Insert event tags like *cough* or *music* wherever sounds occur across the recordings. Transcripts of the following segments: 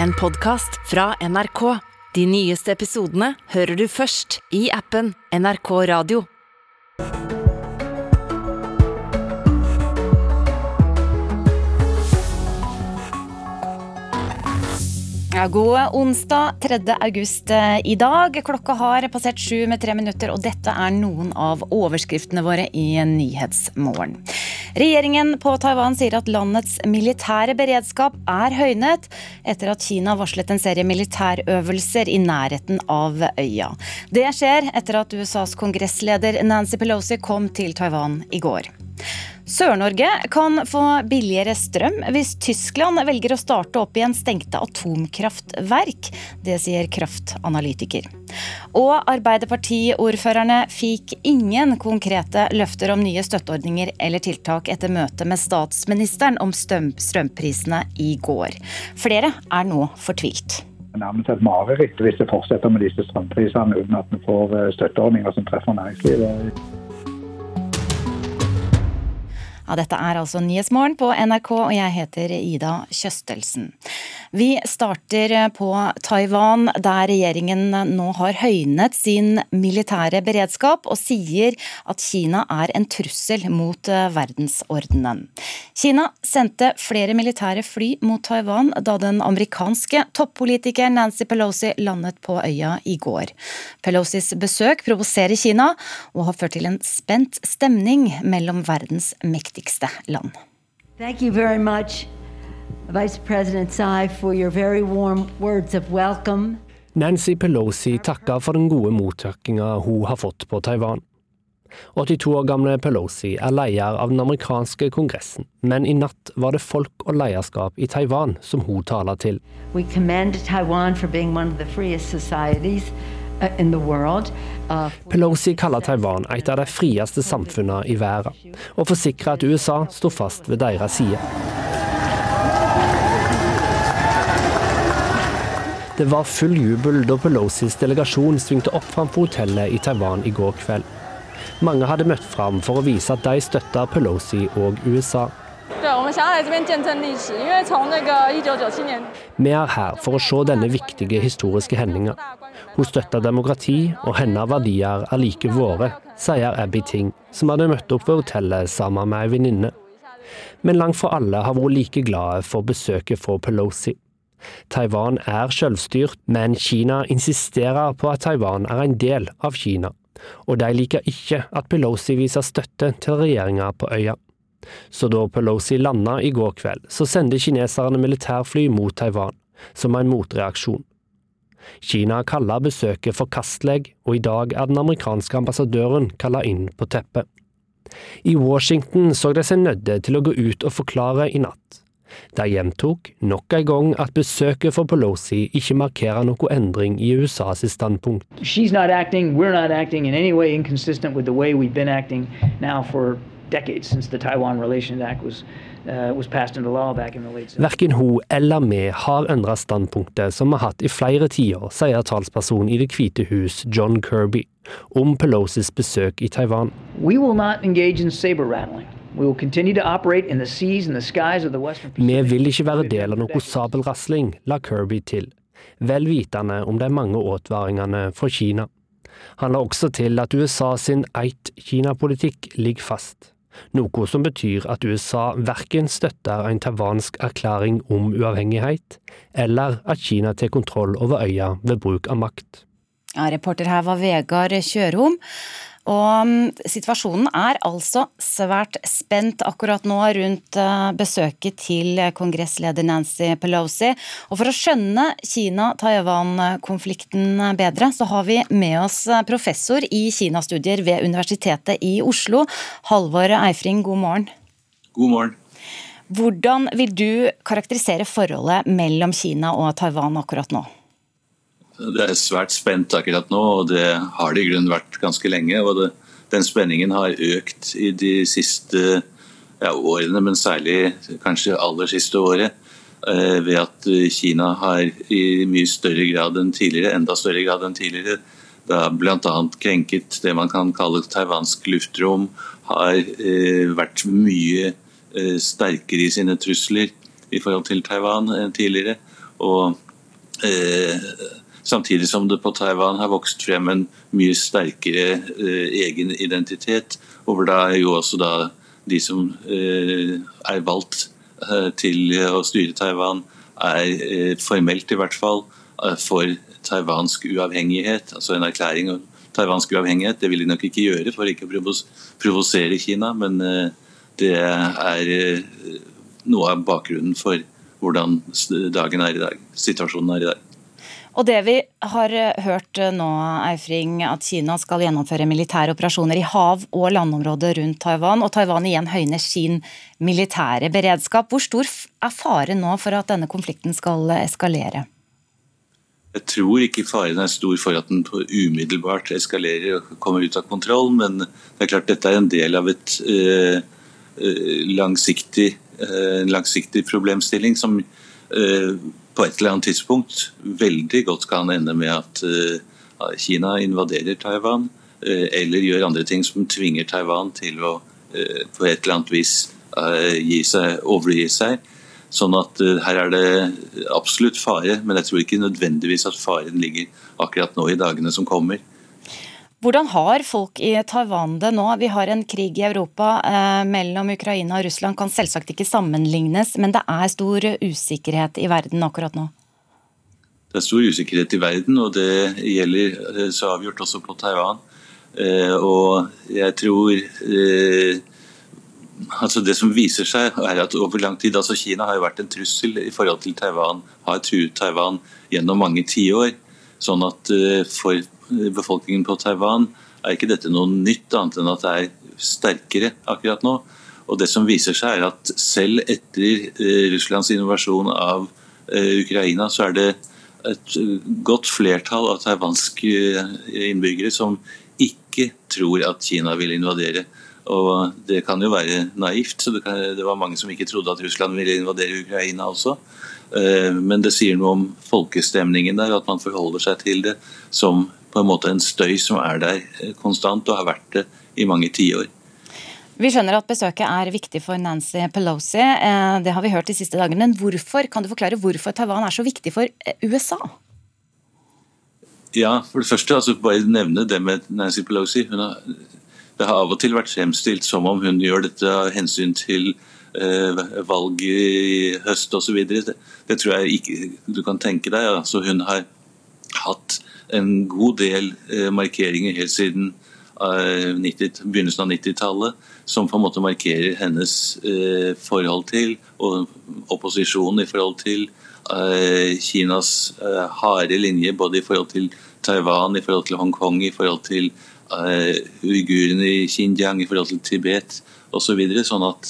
en podkast fra NRK. De nyeste episodene hører du først i appen NRK Radio. God onsdag 3. august eh, i dag. Klokka har passert sju med tre minutter, og dette er noen av overskriftene våre i Nyhetsmorgen. Regjeringen på Taiwan sier at landets militære beredskap er høynet etter at Kina varslet en serie militærøvelser i nærheten av øya. Det skjer etter at USAs kongressleder Nancy Pelosi kom til Taiwan i går. Sør-Norge kan få billigere strøm hvis Tyskland velger å starte opp igjen stengte atomkraftverk. Det sier kraftanalytiker. Og Arbeiderpartiordførerne fikk ingen konkrete løfter om nye støtteordninger eller tiltak etter møtet med statsministeren om strømprisene i går. Flere er nå fortvilt Det er nærmest et mareritt hvis det fortsetter med disse strømprisene uten at vi får eh, støtteordninger som treffer næringslivet. Ja, dette er altså Nyhetsmorgen på NRK, og jeg heter Ida Kjøstelsen. Vi starter på Taiwan, der regjeringen nå har høynet sin militære beredskap og sier at Kina er en trussel mot eh, verdensordenen. Kina sendte flere militære fly mot Taiwan da den amerikanske toppolitikeren Nancy Pelosi landet på øya i går. Pelosis besøk provoserer Kina og har ført til en spent stemning mellom verdens mektigste viktigste land. Thank you very much, Vice President Tsai, for your very warm words of welcome. Nancy Pelosi takker for den gode mottakinga hun har fått på Taiwan. 82 år gamle Pelosi er leder av den amerikanske kongressen, men i natt var det folk og lederskap i Taiwan som hun taler til. We commend Taiwan for being one of the freest societies Pelosi kaller Taiwan et av de frieste samfunnene i verden, og forsikrer at USA står fast ved deres side. Det var full jubel da Pelosis delegasjon svingte opp framfor hotellet i Taiwan i går kveld. Mange hadde møtt fram for å vise at de støtta Pelosi og USA. Vi er her for å se denne viktige historiske hendinga. Hun støtter demokrati, og hennes verdier er like våre, sier Abby Ting, som hadde møtt opp ved hotellet sammen med ei venninne. Men langt fra alle har vært like glade for besøket fra Pelosi. Taiwan er selvstyrt, men Kina insisterer på at Taiwan er en del av Kina, og de liker ikke at Pelosi viser støtte til regjeringa på øya. Så da Pelosi landa i går kveld, så sendte kineserne militærfly mot Taiwan, som en motreaksjon. Kina kaller besøket forkastelig, og i dag er den amerikanske ambassadøren kalla inn på teppet. I Washington så de seg nødde til å gå ut og forklare i natt. De gjentok nok en gang at besøket for Pelosi ikke markerer noen endring i USAs standpunkt. Acting, acting decades since the Taiwan Relations Act was Uh, Verken hun eller vi har endret standpunktet som vi har hatt i flere tiår, sier talsperson i Det hvite hus John Kirby om Pelosis besøk i Taiwan. Vi vil ikke være del av noe sabelrasling, la Kirby til, vel vitende om de mange advaringene fra Kina. Han la også til at USA sin Eit-Kina-politikk ligger fast noe som betyr at USA verken støtter en taiwansk erklæring om uavhengighet, eller at Kina tar kontroll over øya ved bruk av makt. Ja, reporter her var Vegard Kjørhom. Og mm, situasjonen er altså svært spent akkurat nå rundt eh, besøket til kongressleder Nancy Pelosi. Og for å skjønne Kina-Taiwan-konflikten bedre, så har vi med oss professor i Kina-studier ved Universitetet i Oslo, Halvor Eifring, god morgen. God morgen. Hvordan vil du karakterisere forholdet mellom Kina og Taiwan akkurat nå? Det er svært spent akkurat nå, og det har det i grunnen vært ganske lenge. og det, Den spenningen har økt i de siste ja, årene, men særlig kanskje aller siste året. Eh, ved at Kina har i mye større grad enn tidligere, enda større grad enn tidligere, da bl.a. krenket det man kan kalle taiwansk luftrom, har eh, vært mye eh, sterkere i sine trusler i forhold til Taiwan enn tidligere Og eh, samtidig som det på Taiwan har vokst frem en mye sterkere eh, egen identitet, og hvor da jo også da de som eh, er valgt eh, til å styre Taiwan, er eh, formelt i hvert fall eh, for taiwansk uavhengighet, altså en erklæring om taiwansk uavhengighet. Det vil de nok ikke gjøre for ikke å provosere Kina, men det er noe av bakgrunnen for hvordan dagen er i dag, situasjonen er i dag. Og det vi har hørt nå, Eifring, at Kina skal gjennomføre militære operasjoner i hav- og landområdet rundt Taiwan, og Taiwan igjen høyner sin militære beredskap. Hvor stor er faren nå for at denne konflikten skal eskalere? Jeg tror ikke faren er stor for at den umiddelbart eskalerer og kommer ut av kontroll, men det er klart dette er en del av et uh, langsiktig, uh, langsiktig problemstilling som uh, på et eller annet tidspunkt veldig godt kan ende med at uh, Kina invaderer Taiwan, uh, eller gjør andre ting som tvinger Taiwan til å på et eller annet vis seg, overgi seg. Sånn at her er det absolutt fare, men jeg tror ikke nødvendigvis at faren ligger akkurat nå i dagene som kommer. Hvordan har folk i Taiwan det nå? Vi har en krig i Europa eh, mellom Ukraina og Russland. Kan selvsagt ikke sammenlignes, men det er stor usikkerhet i verden akkurat nå? Det er stor usikkerhet i verden, og det gjelder eh, så avgjort også på Taiwan. Eh, og jeg tror eh, altså Det som viser seg, er at over lang tid altså Kina har jo vært en trussel i forhold til Taiwan, har truet Taiwan gjennom mange tiår. Sånn at eh, for befolkningen på Taiwan, er ikke dette noe nytt, annet enn at det er sterkere akkurat nå. Og det som viser seg er at Selv etter eh, Russlands invasjon av eh, Ukraina, så er det et godt flertall av taiwanske eh, innbyggere som ikke tror at Kina vil invadere. Og Det kan jo være naivt. så det, kan, det var mange som ikke trodde at Russland ville invadere Ukraina også. Men det sier noe om folkestemningen der, at man forholder seg til det som på en måte en støy som er der eh, konstant, og har vært det i mange tiår. Vi skjønner at besøket er viktig for Nancy Pelosi, eh, det har vi hørt de siste dagene. Men hvorfor, kan du forklare hvorfor Taiwan er så viktig for eh, USA? Ja, for det første, altså bare nevne det med Nancy Pelosi. Hun Har, det har av og til vært fremstilt som om hun gjør dette av hensyn til eh, valget i høst osv. Det, det tror jeg ikke du kan tenke deg. Altså, hun har hatt en god del eh, markeringer helt siden 90, eh, begynnelsen av 90-tallet, som på en måte markerer hennes forhold til, og opposisjonen i forhold til, Kinas harde linje både i forhold til Taiwan, i forhold til Hongkong, i forhold til uigurene i Xinjiang, i forhold til Tibet osv. Så videre, sånn at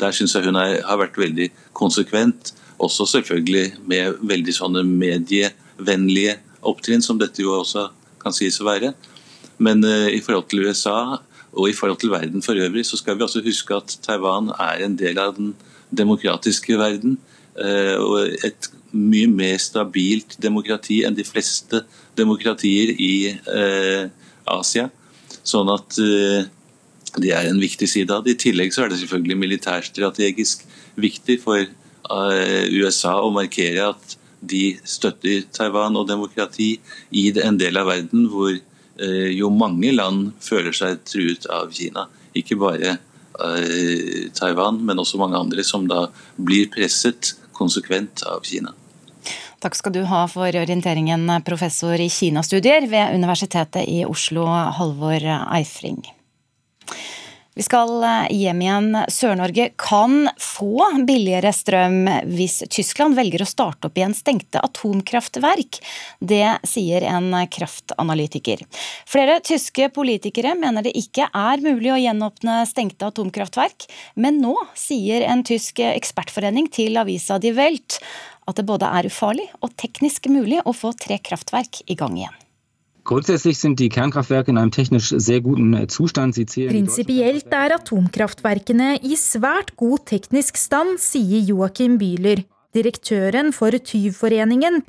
der syns jeg hun er, har vært veldig konsekvent. Også selvfølgelig med veldig sånne medievennlige opptrinn, som dette jo også kan sies å være. Men uh, i forhold til USA og i forhold til verden for øvrig, så skal vi også huske at Taiwan er en del av den demokratiske verden. Og et mye mer stabilt demokrati enn de fleste demokratier i Asia. Sånn at det er en viktig side av det. I tillegg så er det selvfølgelig militærstrategisk viktig for USA å markere at de støtter Taiwan og demokrati i en del av verden hvor eh, jo mange land føler seg truet av Kina. Ikke bare eh, Taiwan, men også mange andre som da blir presset konsekvent av Kina. Takk skal du ha for orienteringen, professor i Kinastudier ved Universitetet i Oslo, Halvor Eifring. Vi skal eh, hjem igjen. Sør-Norge kan få billigere strøm hvis Tyskland velger å starte opp igjen stengte atomkraftverk. Det sier en kraftanalytiker. Flere tyske politikere mener det ikke er mulig å gjenåpne stengte atomkraftverk, men nå sier en tysk ekspertforening til avisa Die Welt at det både er ufarlig og teknisk mulig å få tre kraftverk i gang igjen. Grundsätzlich sind die Kernkraftwerke in einem technisch sehr guten Zustand. Prinsipielt er atomkraftverkene i svært god teknisk stand, sier Joakim Bühler, direktøren for Tyvforeningen.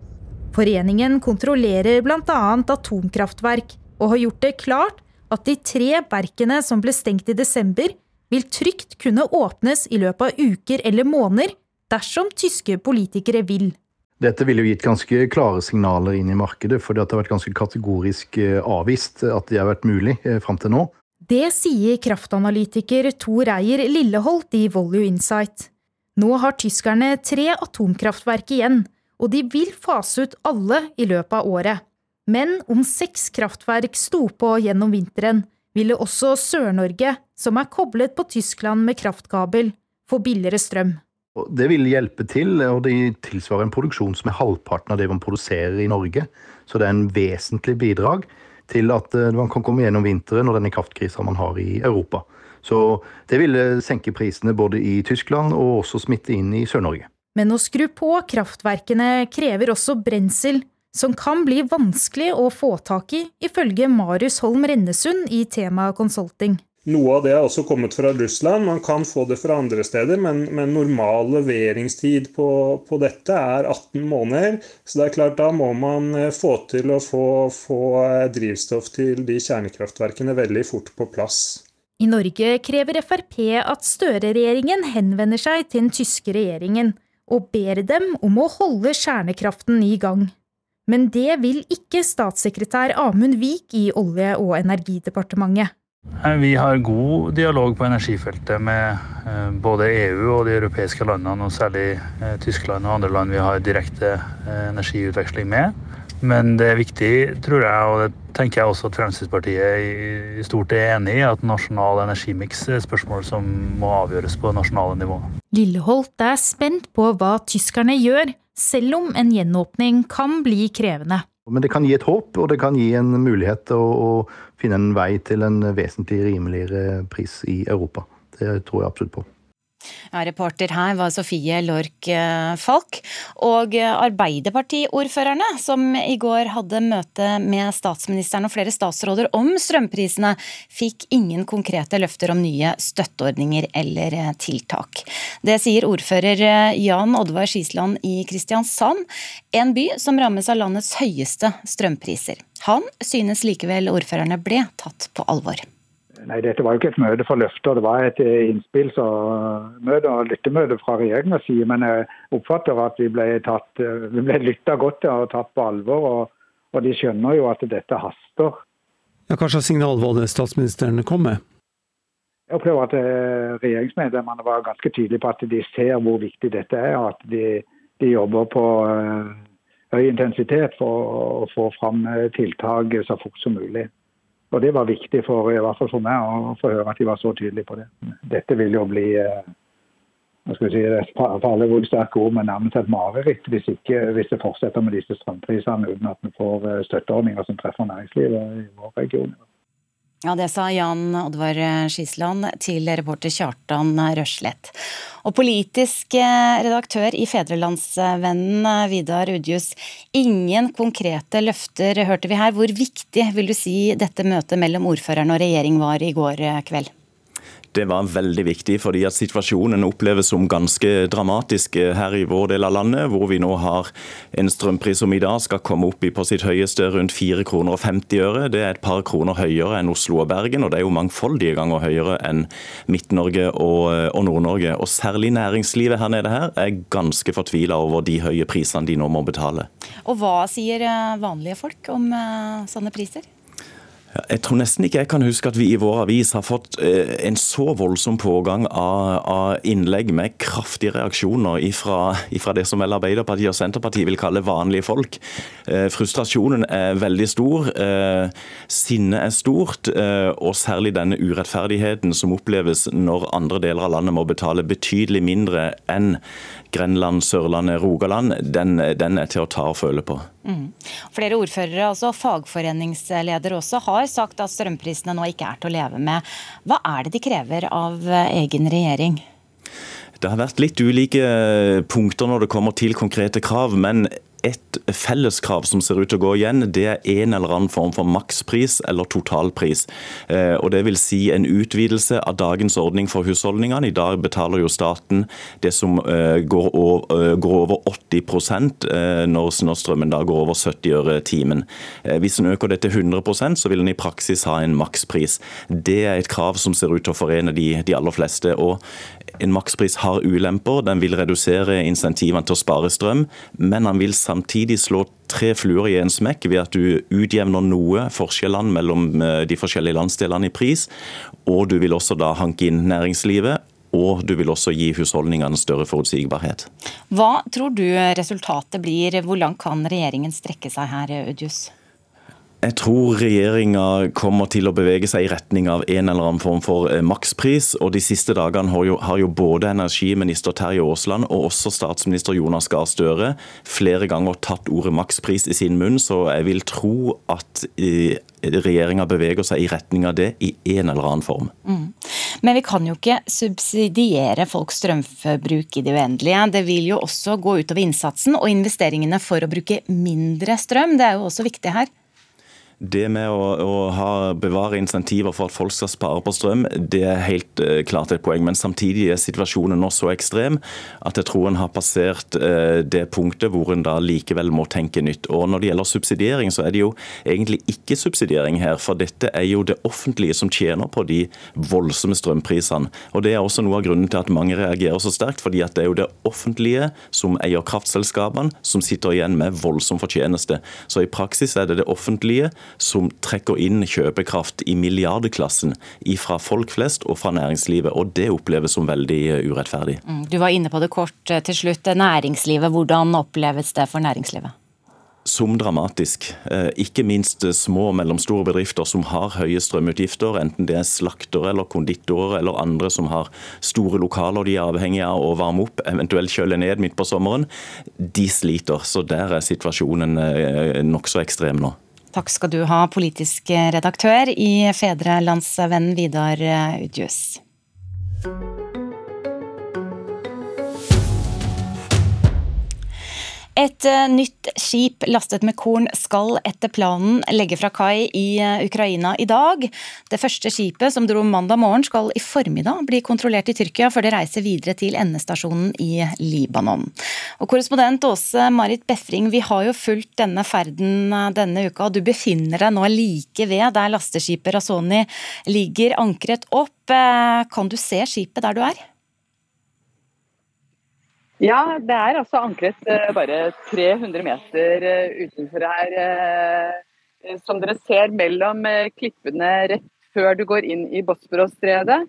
Foreningen kontrollerer bl.a. atomkraftverk, og har gjort det klart at de tre verkene som ble stengt i desember, vil trygt kunne åpnes i løpet av uker eller måneder, dersom tyske politikere vil. Dette ville jo gitt ganske klare signaler inn i markedet, for det har vært ganske kategorisk eh, avvist at det har vært mulig eh, fram til nå. Det sier kraftanalytiker Tor Eier Lilleholt i Volue Insight. Nå har tyskerne tre atomkraftverk igjen, og de vil fase ut alle i løpet av året. Men om seks kraftverk sto på gjennom vinteren, ville også Sør-Norge, som er koblet på Tyskland med kraftkabel, få billigere strøm. Det vil hjelpe til, og det tilsvarer en produksjon som er halvparten av det man produserer i Norge. Så det er en vesentlig bidrag til at eh, man kan komme gjennom vinteren og denne kraftkrisa man har i Europa. Så det ville senke prisene både i Tyskland og også smitte inn i Sør-Norge. Men å skru på kraftverkene krever også brensel, som kan bli vanskelig å få tak i, ifølge Marius Holm Rennesund i Tema Consulting. Noe av det er også kommet fra Russland. Man kan få det fra andre steder, men, men normal leveringstid på, på, dette er 18 måneder. Så det er klart da må man eh, få til å få, få eh, drivstoff til de kjernekraftverkene veldig fort på plass. I Norge krever Frp at Støre-regjeringen henvender seg til den tyske regjeringen og ber dem om å holde kjernekraften i gang. Men det vil ikke statssekretær Amund Vik i Olje- og energidepartementet. Vi har god dialog på energifeltet med eh, både EU og de europeiske landene, og særlig eh, Tyskland og andre land vi har direkte eh, energiutveksling med. Men det er viktig, tror jeg, og det tenker jeg også at Fremskrittspartiet i stort er enig i, at nasjonal energimiks er spørsmål som må avgjøres på nasjonale nivå. Lilleholt er spent på hva tyskerne gjør, selv om en gjenåpning kan bli krevende. Men det kan gi et håp, og det kan gi en mulighet til å, å finne en vei til en vesentlig rimeligere pris i Europa. Det tror jeg absolutt på. Ja, reporter her var Sofie Lork eh, Falk. Og eh, Arbeiderpartiordførerne, som i går hadde møte med statsministeren og flere statsråder om strømprisene, fikk ingen konkrete løfter om nye støtteordninger eller eh, tiltak. Det sier ordfører Jan Oddvar Skisland i Kristiansand, en by som rammes av landets høyeste strømpriser. Han synes likevel ordførerne ble tatt på alvor. Nei, Dette var jo ikke et møte for løfter, det var et innspills- og møte og lyttemøte fra regjeringas side. Men jeg oppfatter at vi ble, tatt, eh, vi ble lytta godt til og tatt på alvor. Og, og, de skjønner jo at dette haster. Ja, Hva slags signal var det statsministeren kom med? Jeg opplever at eh, regjeringsmedlemmene var ganske tydelige på at de ser hvor viktig dette er. og at de, de jobber på høy intensitet for å få fram tiltak så fort som mulig. Og Det var viktig for, i hvert fall for meg å få høre at de var så tydelige på det. Dette vil jo bli eh, hva skal vi si, det farlig hvor sterke ord, men nærmest et mareritt hvis, ikke, hvis det fortsetter med disse strømprisene uten at vi får eh, støtteordninger som treffer næringslivet i vår region. Ja, Det sa Jan Oddvar Skisland til reporter Kjartan Røslett. Og politisk eh, redaktør i Fedrelandsvennen, eh, Vidar Udjus. Ingen konkrete løfter hørte vi her. Hvor viktig vil du si dette møtet mellom ordføreren og regjering var i går eh, kveld? Det var veldig viktig, fordi at situasjonen oppleves som ganske dramatisk her i vår del av landet, hvor vi nå har en strømpris som i dag skal komme opp i på sitt høyeste rundt 4 kroner og 50 øre. Det er et par kroner høyere enn Oslo og Bergen, og det er jo mangfoldige ganger høyere enn Midt-Norge og, og Nord-Norge. Og særlig næringslivet her nede her er ganske fortvila over de høye prisene de nå må betale. Og hva sier eh, vanlige folk om sånne priser? Jeg tror nesten ikke jeg kan huske at vi i vår avis har fått eh, en så voldsom pågang av, av innlegg med kraftige reaksjoner ifra det som vel Arbeiderpartiet og Senterpartiet vil kalle vanlige folk. Eh, frustrasjonen er veldig stor. Eh, sinnet er stort. Og særlig denne urettferdigheten som oppleves når andre deler av landet må betale betydelig mindre enn Grenland, Sørlandet, Rogaland, den, den, er til å ta og føle på. Mm. Flere ordførere, altså fagforeningsledere også, har sagt at strømprisene nå ikke er til å leve med. Hva er det de krever av egen regjering? Det har vært litt ulike punkter når det kommer til konkrete krav, men et felleskrav som ser ut til å gå igjen. Det er en eller annen form for makspris eller totalpris. Eh, og Det vil si en utvidelse av dagens ordning for husholdningene. I dag betaler jo staten det som går over, 80% når strømmen da går over 70 øre timen. Hvis en øker det til 100% så vil en i praksis ha en makspris. Det er et krav som ser ut til å forene de, de aller fleste. og en makspris har ulemper. Den vil redusere insentivene til å spare strøm, men han vil samtidig slå tre fluer i en smekk ved at du utjevner noe forskjellene mellom eh, de forskjellige landsdelene i pris, og du vil også da hanke inn næringslivet. Og du vil også gi husholdningene større forutsigbarhet. Hva tror du resultatet blir? Hvor langt kan regjeringen strekke seg her, Udjus? Jeg tror regjeringa kommer til å bevege seg i retning av en eller annen form for eh, makspris. og De siste dagene har jo, har jo både energiminister Terje Aasland og også statsminister Jonas Gahr Støre flere ganger tatt ordet makspris i sin munn, så jeg vil tro at eh, regjeringa beveger seg i retning av det i en eller annen form. Mm. Men vi kan jo ikke subsidiere folks strømforbruk i det uendelige. Det vil jo også gå utover innsatsen og investeringene for å bruke mindre strøm. Det er jo også viktig her det med å, å ha, bevare insentiver for at folk skal spare på strøm, det er helt uh, klart et poeng. Men samtidig er situasjonen nå så ekstrem at jeg tror en har passert uh, det punktet hvor en da likevel må tenke nytt. Og Når det gjelder subsidiering, så er det jo egentlig ikke subsidiering her. For dette er jo det offentlige som tjener på de voldsomme strømprisene. Og Det er også noe av grunnen til at mange reagerer så sterkt. fordi at det er jo det offentlige som eier kraftselskapene, som sitter igjen med voldsom fortjeneste. Så i praksis er det det offentlige som trekker inn kjøpekraft i milliardklassen fra folk flest og fra næringslivet. og Det oppleves som veldig eh, urettferdig. Mm, du var inne på det kort eh, til slutt. Næringslivet, hvordan oppleves det for næringslivet? som dramatisk. Eh, ikke minst små og mellomstore bedrifter som har høye strømutgifter, enten det er slaktere eller konditorer eller andre som har store lokaler de er avhengige av å varme opp, eventuelt kjøle ned midt på sommeren, de sliter. Så der er situasjonen nokså ekstrem nå. Takk skal du ha, politisk redaktør i Fedrelandsvennen Vidar Udjus. Et eh, nytt skip lastet med korn skal etter planen legge fra kai i eh, Ukraina i dag. Det første skipet som dro mandag morgen skal i formiddag bli kontrollert i Tyrkia før det reiser videre til endestasjonen i Libanon. Og Korrespondent Åse Marit Befring, vi har jo fulgt denne ferden eh, denne uka. og Du befinner deg nå like ved der lasteskipet Razoni ligger ankret opp. Kan du se skipet der du er? Ja, det er altså ankret uh, bare 300 meter uh, utenfor her. Uh, som dere ser mellom klippene rett før du går inn i Bosporosstredet.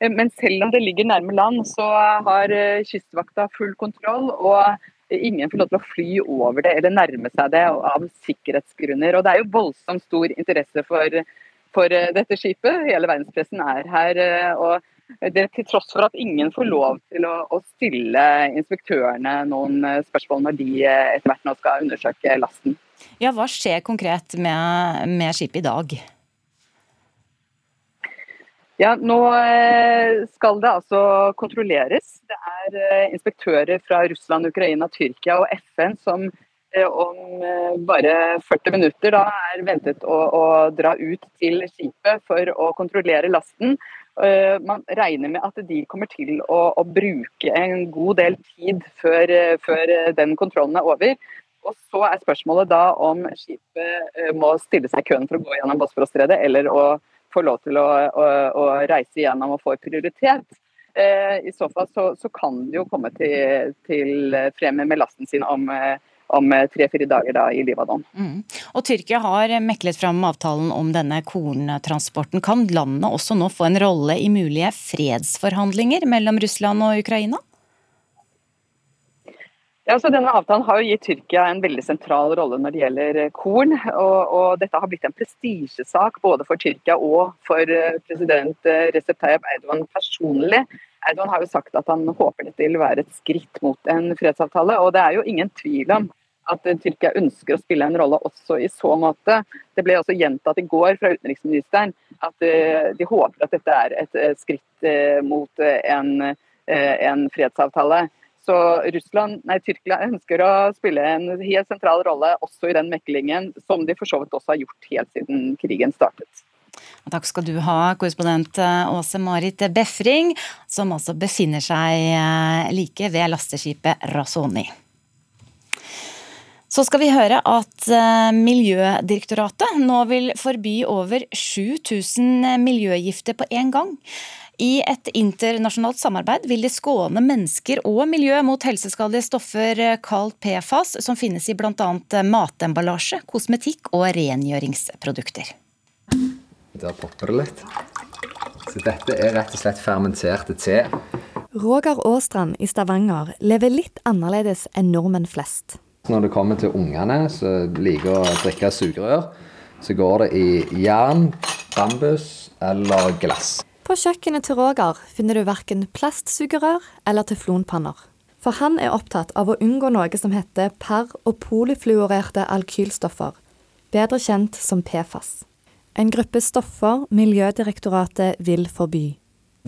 Men selv om det ligger nærme land, så har Kystvakta full kontroll. Og ingen får lov til å fly over det eller nærme seg det av sikkerhetsgrunner. Og det er jo voldsomt stor interesse for, for dette skipet. Hele verdenspressen er her. og det til tross for at ingen får lov til å, å stille inspektørene noen eh, spørsmål når de eh, etter hvert nå skal undersøke lasten. Ja, Hva skjer konkret med, med skipet i dag? Ja, Nå eh, skal det altså kontrolleres. Det er inspektører fra Russland, Ukraina, Tyrkia og FN som om bare 40 minutter da er ventet å, å dra ut til skipet for å kontrollere lasten. Eh, man regner med at de kommer til å, å bruke en god del tid før, eh, før, eh, den kontrollen er over. Og Så er spørsmålet da om skipet må stille seg i køen for å gå gjennom Bosforosstredet, eller å få lov til å, å, reise gjennom og få prioritet. I så fall så, så kan de jo komme til, til frem med lasten sin om om eh, tre-fire dager da, i Libanon. Mm. Og Tyrkia har meklet fram avtalen om denne korntransporten. Kan landet også nå få en rolle i mulige fredsforhandlinger mellom Russland og Ukraina? Ja, så denne Avtalen har jo gitt Tyrkia en veldig sentral rolle når det gjelder eh, korn. Og, og dette har blitt en prestisjesak både for Tyrkia og for eh, president Recep Tayyip Erdogan personlig. Erdogan har jo sagt at han håper dette vil være et skritt mot en fredsavtale. og Det er jo ingen tvil om at Tyrkia ønsker å spille en rolle også i så måte. Det ble også gjentatt i går fra utenriksministeren at eh, de håper at dette er et skritt eh, mot en, eh, en fredsavtale. Så Russland, nei, Tyrkia ønsker å spille en helt sentral rolle også i den meklingen, som de for så vidt også har gjort helt siden krigen startet. Takk skal du ha, korrespondent eh, Åse Marit Befring, som altså befinner seg eh, like ved lasteskipet Razoni. Så skal vi høre at eh, Miljødirektoratet nå vil forby over 7000 miljøgifter på én gang. I et internasjonalt samarbeid vil det skåne mennesker og miljø mot helseskadelige stoffer kalt PFAS, som finnes i bl.a. matemballasje, kosmetikk og rengjøringsprodukter. Der popper det litt. Så dette er rett og slett fermenterte te. Roger Aastrand i Stavanger lever litt annerledes enn nordmenn flest. Når det kommer til ungene som liker å drikke sugerør, så går det i jern, bambus eller glass. På kjøkkenet til Roger finner du verken plastsugerør eller teflonpanner. For han er opptatt av å unngå noe som heter per- og polyfluorerte alkylstoffer, bedre kjent som PFAS. En gruppe stoffer Miljødirektoratet vil forby.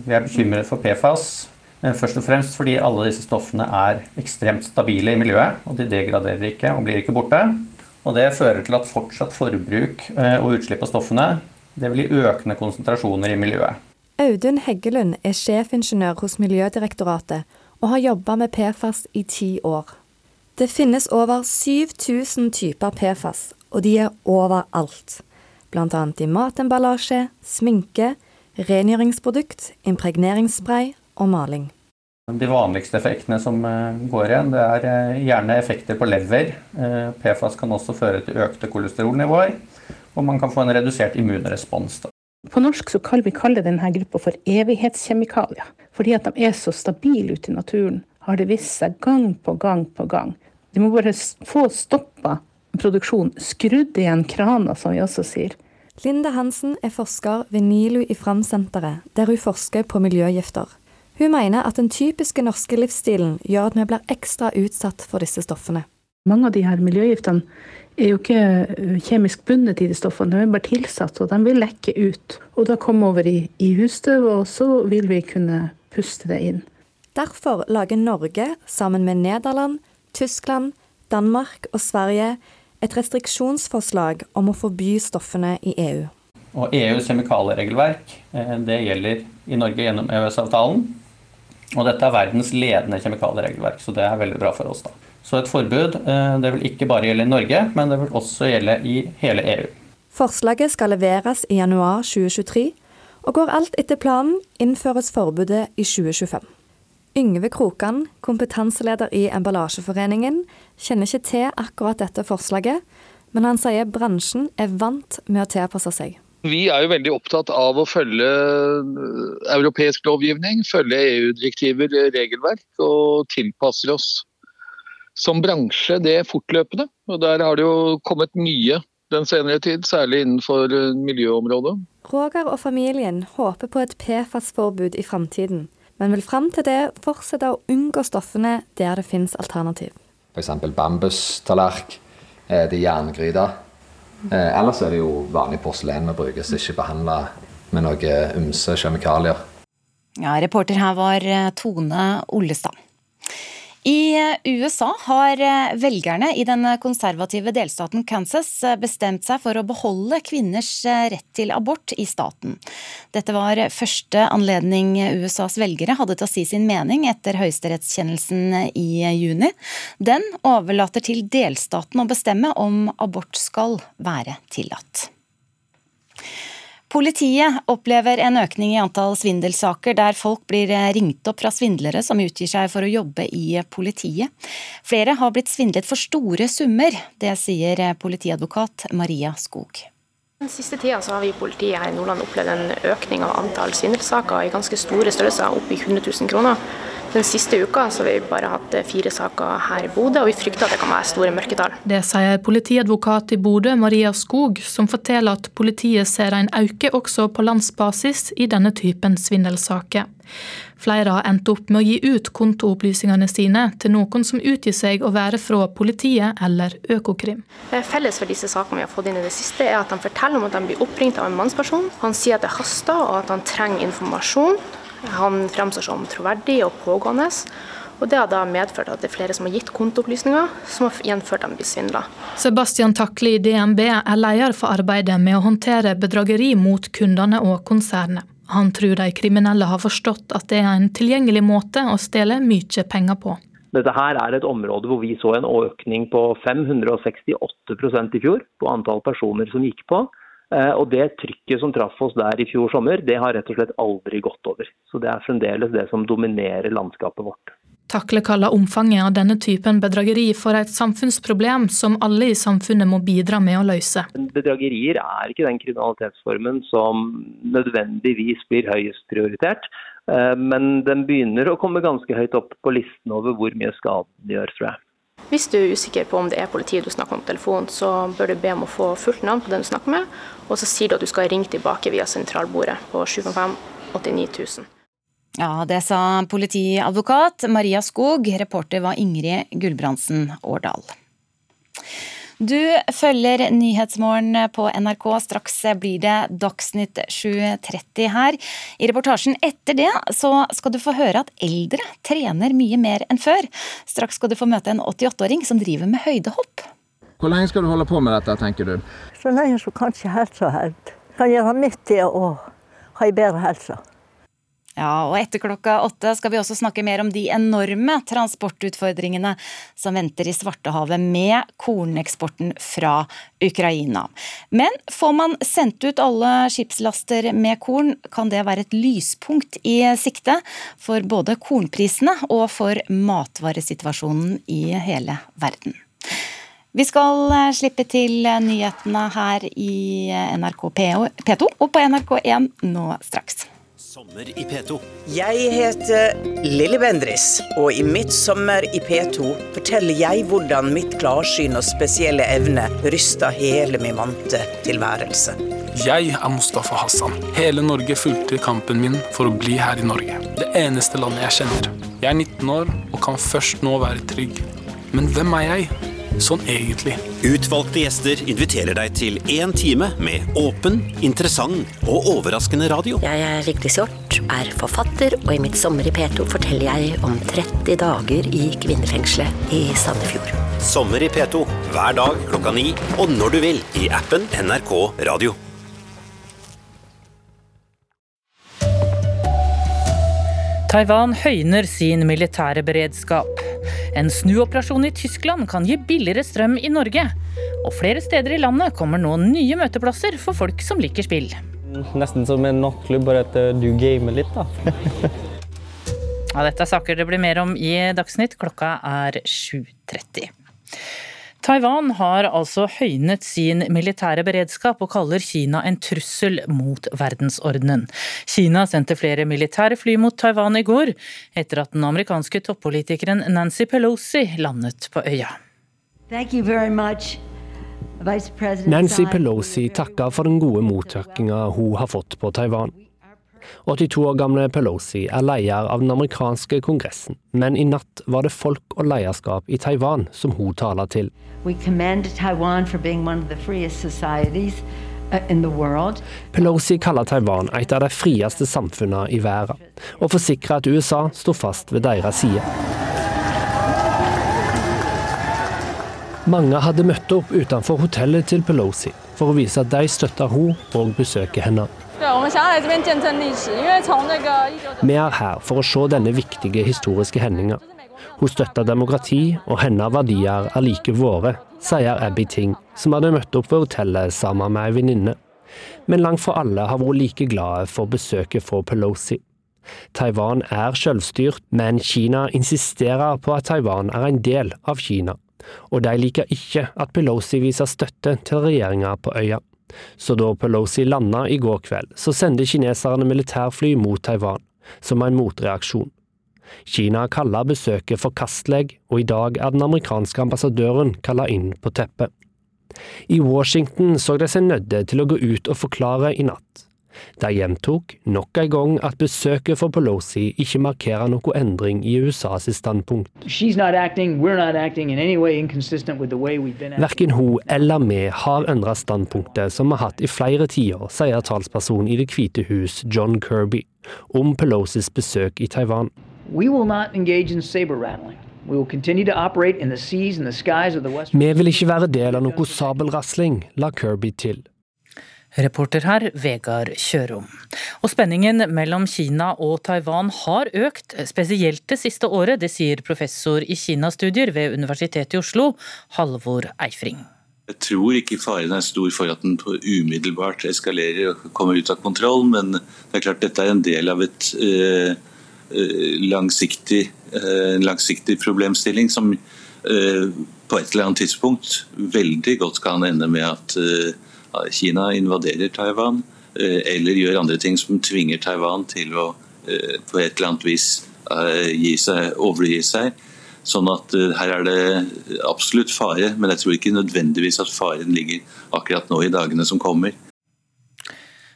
Vi er bekymret for PFAS, først og fremst fordi alle disse stoffene er ekstremt stabile i miljøet. og De degraderer ikke og blir ikke borte. Og Det fører til at fortsatt forbruk eh, og utslipp av stoffene det vil gi økende konsentrasjoner i miljøet. Audun Heggelund er sjefingeniør hos Miljødirektoratet og har jobba med PFAS i ti år. Det finnes over 7000 typer PFAS, og de er overalt. Bl.a. i matemballasje, sminke, rengjøringsprodukt, impregneringsspray og maling. De vanligste effektene som eh, går igjen, det er eh, gjerne effekter på lever. Eh, PFAS kan også føre til økte kolesterolnivåer, og man kan få en redusert immunrespons. På norsk så kan vi kalle denne gruppa for evighetskjemikalier. Fordi at de er så stabile ute i naturen, har det vist seg gang på gang på gang. De må bare få stoppa produksjonen, skrudd igjen krana, som vi også sier. Linda Hansen er forsker ved NILU i Framsenteret, der hun forsker på miljøgifter. Hun mener at den typiske norske livsstilen gjør at vi blir ekstra utsatt for disse stoffene. Mange av de her miljøgiftene er jo ikke øh, kjemisk bundet i de stoffene, de er bare tilsatt, og de vil lekke ut. Og da komme over i, i husstøv, og så vil vi kunne puste det inn. Derfor lager Norge, sammen med Nederland, Tyskland, Danmark og Sverige, et restriksjonsforslag om å forby stoffene i EU. Og EUs kjemikalieregelverk eh, det gjelder i Norge gjennom EØS-avtalen. Og dette er verdens ledende kjemikalieregelverk, så det er veldig bra for oss. da. Så et forbud eh, det vil ikke bare gjelde i Norge, men det vil også gjelde i hele EU. Forslaget skal leveres i januar 2023, og går alt etter planen, innføres forbudet i 2025. Yngve Krokan, kompetanseleder i Emballasjeforeningen, kjenner ikke til akkurat dette forslaget, men han sier bransjen er vant med å tilpasse seg. Vi er jo veldig opptatt av å følge europeisk lovgivning, følge EU-direktiver, regelverk, og tilpasser oss som bransje det fortløpende. Og Der har det jo kommet mye den senere tid, særlig innenfor miljøområdet. Roger og familien håper på et PFAS-forbud i framtiden, men vil fram til det fortsette å unngå stoffene der det finnes alternativ. F.eks. bambustallerk, det er jerngryte. Eh, ellers er det jo vanlig porselen vi bruker, som ikke behandla med noen ymse kjemikalier. Ja, reporter her var eh, Tone Ollestad. I USA har eh, velgerne i den konservative delstaten Kansas eh, bestemt seg for å beholde kvinners eh, rett til abort i staten. Dette var første anledning USAs velgere hadde til å si sin mening etter høyesterettskjennelsen i juni. Den overlater til delstaten å bestemme om abort skal være tillatt. Politiet opplever en økning i antall svindelsaker der folk blir eh, ringt opp fra svindlere som utgir seg for å jobbe i politiet. Flere har blitt svindlet for store summer. Det sier eh, politiadvokat Maria Skog. Den siste tida har vi i politiet her i Nordland opplevd en økning av antall svindelsaker i ganske store størrelser, opp i 100 000 kroner. Den siste uka så har vi bare hatt fire saker her i Bodø, og vi frykter at det kan være store mørketall. Det sier politiadvokat i Bodø, Maria Skog, som forteller at politiet ser en øke også på landsbasis i denne typen svindelsaker. Flere har endt opp med å gi ut kontoopplysningene sine til noen som utgir seg å være fra politiet eller Økokrim. Felles for disse sakene vi har fått inn i det siste, er at de forteller om at de blir oppringt av en mannsperson. Han sier at det haster og at han trenger informasjon. Han fremstår som troverdig og pågående. Og Det har da medført at det er flere som har gitt kontoopplysninger, som har gjenført dem blir svindla. Sebastian Takli i DNB er leder for arbeidet med å håndtere bedrageri mot kundene og konsernet. Han tror de kriminelle har forstått at det er en tilgjengelig måte å stjele mye penger på. Dette her er et område hvor vi så en økning på 568% i fjor på antall personer som gikk på. Eh, og det trykket som traff oss der i fjor sommer, det har rett og slett aldri gått over. Så det er fremdeles det som dominerer landskapet vårt. Takle kaller omfanget av denne typen bedrageri for et samfunnsproblem som alle i samfunnet må bidra med å løse. Bedragerier er ikke den kriminalitetsformen som nødvendigvis blir høyest prioritert. Eh, men den begynner å komme ganske høyt opp på listen over hvor mye skade den gjør, tror jeg. Hvis du er usikker på om det er politiet du snakker om på telefon, så bør du be om å få fullt navn på den du snakker med, og så sier du at du skal ringe tilbake via sentralbordet på 755 89 000. Ja, det sa politiadvokat Maria Skog. Reporter var Ingrid Gulbrandsen Årdal. Du følger Nyhetsmorgen på NRK. Straks blir det Dagsnytt 7.30 her. I reportasjen etter det så skal du få høre at eldre trener mye mer enn før. Straks skal du få møte en 88-åring som driver med høydehopp. Hvor lenge skal du holde på med dette, tenker du? Så lenge som kanskje helsa holder. Kan gjøre mitt til å ha ei bedre helse. Ja, og etter klokka åtte skal vi også snakke mer om de enorme transportutfordringene som venter i Svartehavet med korneksporten fra Ukraina. Men får man sendt ut alle skipslaster med korn, kan det være et lyspunkt i sikte for både kornprisene og for matvaresituasjonen i hele verden. Vi skal slippe til nyhetene her i NRK P2 og på NRK1 nå straks. Sommer i P2. Jeg heter Lilly Bendris, og i Mitt sommer i P2 forteller jeg hvordan mitt klarsyn og spesielle evne rysta hele min vante tilværelse. Jeg er Mustafa Hassan. Hele Norge fulgte kampen min for å bli her i Norge. Det eneste landet jeg kjenner. Jeg er 19 år og kan først nå være trygg. Men hvem er jeg? Sånn egentlig. Utvalgte gjester inviterer deg til én time med åpen, interessant og overraskende radio. Jeg er Vigdis Hjorth, er forfatter, og i mitt sommer i P2 forteller jeg om 30 dager i kvinnefengselet i Sandefjord. Sommer i P2 hver dag klokka ni og når du vil i appen NRK Radio. Taiwan høyner sin militære beredskap. En snuoperasjon i Tyskland kan gi billigere strøm i Norge. Og flere steder i landet kommer nå nye møteplasser for folk som liker spill. Nesten som en nattklubb, bare at du gamer litt, da. ja, dette er saker det blir mer om i Dagsnytt. Klokka er 7.30. Taiwan har altså høynet sin militære beredskap og kaller Kina en trussel mot verdensordenen. Kina sendte flere militære fly mot Taiwan i går, etter at den amerikanske toppolitikeren Nancy Pelosi landet på øya. Nancy Pelosi takker for den gode mottakinga hun har fått på Taiwan. 82 år gamle Pelosi er leder av den amerikanske kongressen, men i natt var det folk og lederskap i Taiwan som hun taler til. Uh, Pelosi kaller Taiwan et av de frieste samfunnene i verden, og forsikrer at USA står fast ved deres side. Mange hadde møtt opp utenfor hotellet til Pelosi for å vise at de støtter hun og besøker henne. Vi er her for å se denne viktige historiske hendinga. Hun støtter demokrati, og hennes verdier er like våre, sier Abby Ting, som hadde møtt opp ved hotellet sammen med ei venninne. Men langt fra alle har vært like glade for besøket fra Pelosi. Taiwan er selvstyrt, men Kina insisterer på at Taiwan er en del av Kina, og de liker ikke at Pelosi viser støtte til regjeringa på øya. Så da Pelosi landa i går kveld, så sendte kineserne militærfly mot Taiwan, som en motreaksjon. Kina kaller besøket forkastelig, og i dag er den amerikanske ambassadøren kalla inn på teppet. I Washington så de seg nødde til å gå ut og forklare i natt. De gjentok nok en gang at besøket for Pelosi ikke markerer noe endring i USAs standpunkt. Verken hun eller vi har endret standpunktet som vi har hatt i flere tiår, sier talsperson i Det hvite hus John Kirby om Pelosis besøk i Taiwan. We will not engage in saber rattling. We will continue to operate in the seas and the skies of the Western Vi vil ikke være del av noe sabelrasling, la Kirby til. Reporter her, Vegard Kjørom. Og spenningen mellom Kina og Taiwan har økt, spesielt det siste året. Det sier professor i Kinastudier ved Universitetet i Oslo, Halvor Eifring. Jeg tror ikke faren er stor for at den umiddelbart eskalerer og kommer ut av kontroll, men det er klart dette er en del av et eh, langsiktig, eh, langsiktig problemstilling som eh, på et eller annet tidspunkt veldig godt kan ende med at eh, Kina invaderer Taiwan, eller gjør andre ting som tvinger Taiwan til å på et eller annet vis gi seg, overgi seg. Sånn at her er det absolutt fare, men jeg tror ikke nødvendigvis at faren ligger akkurat nå i dagene som kommer.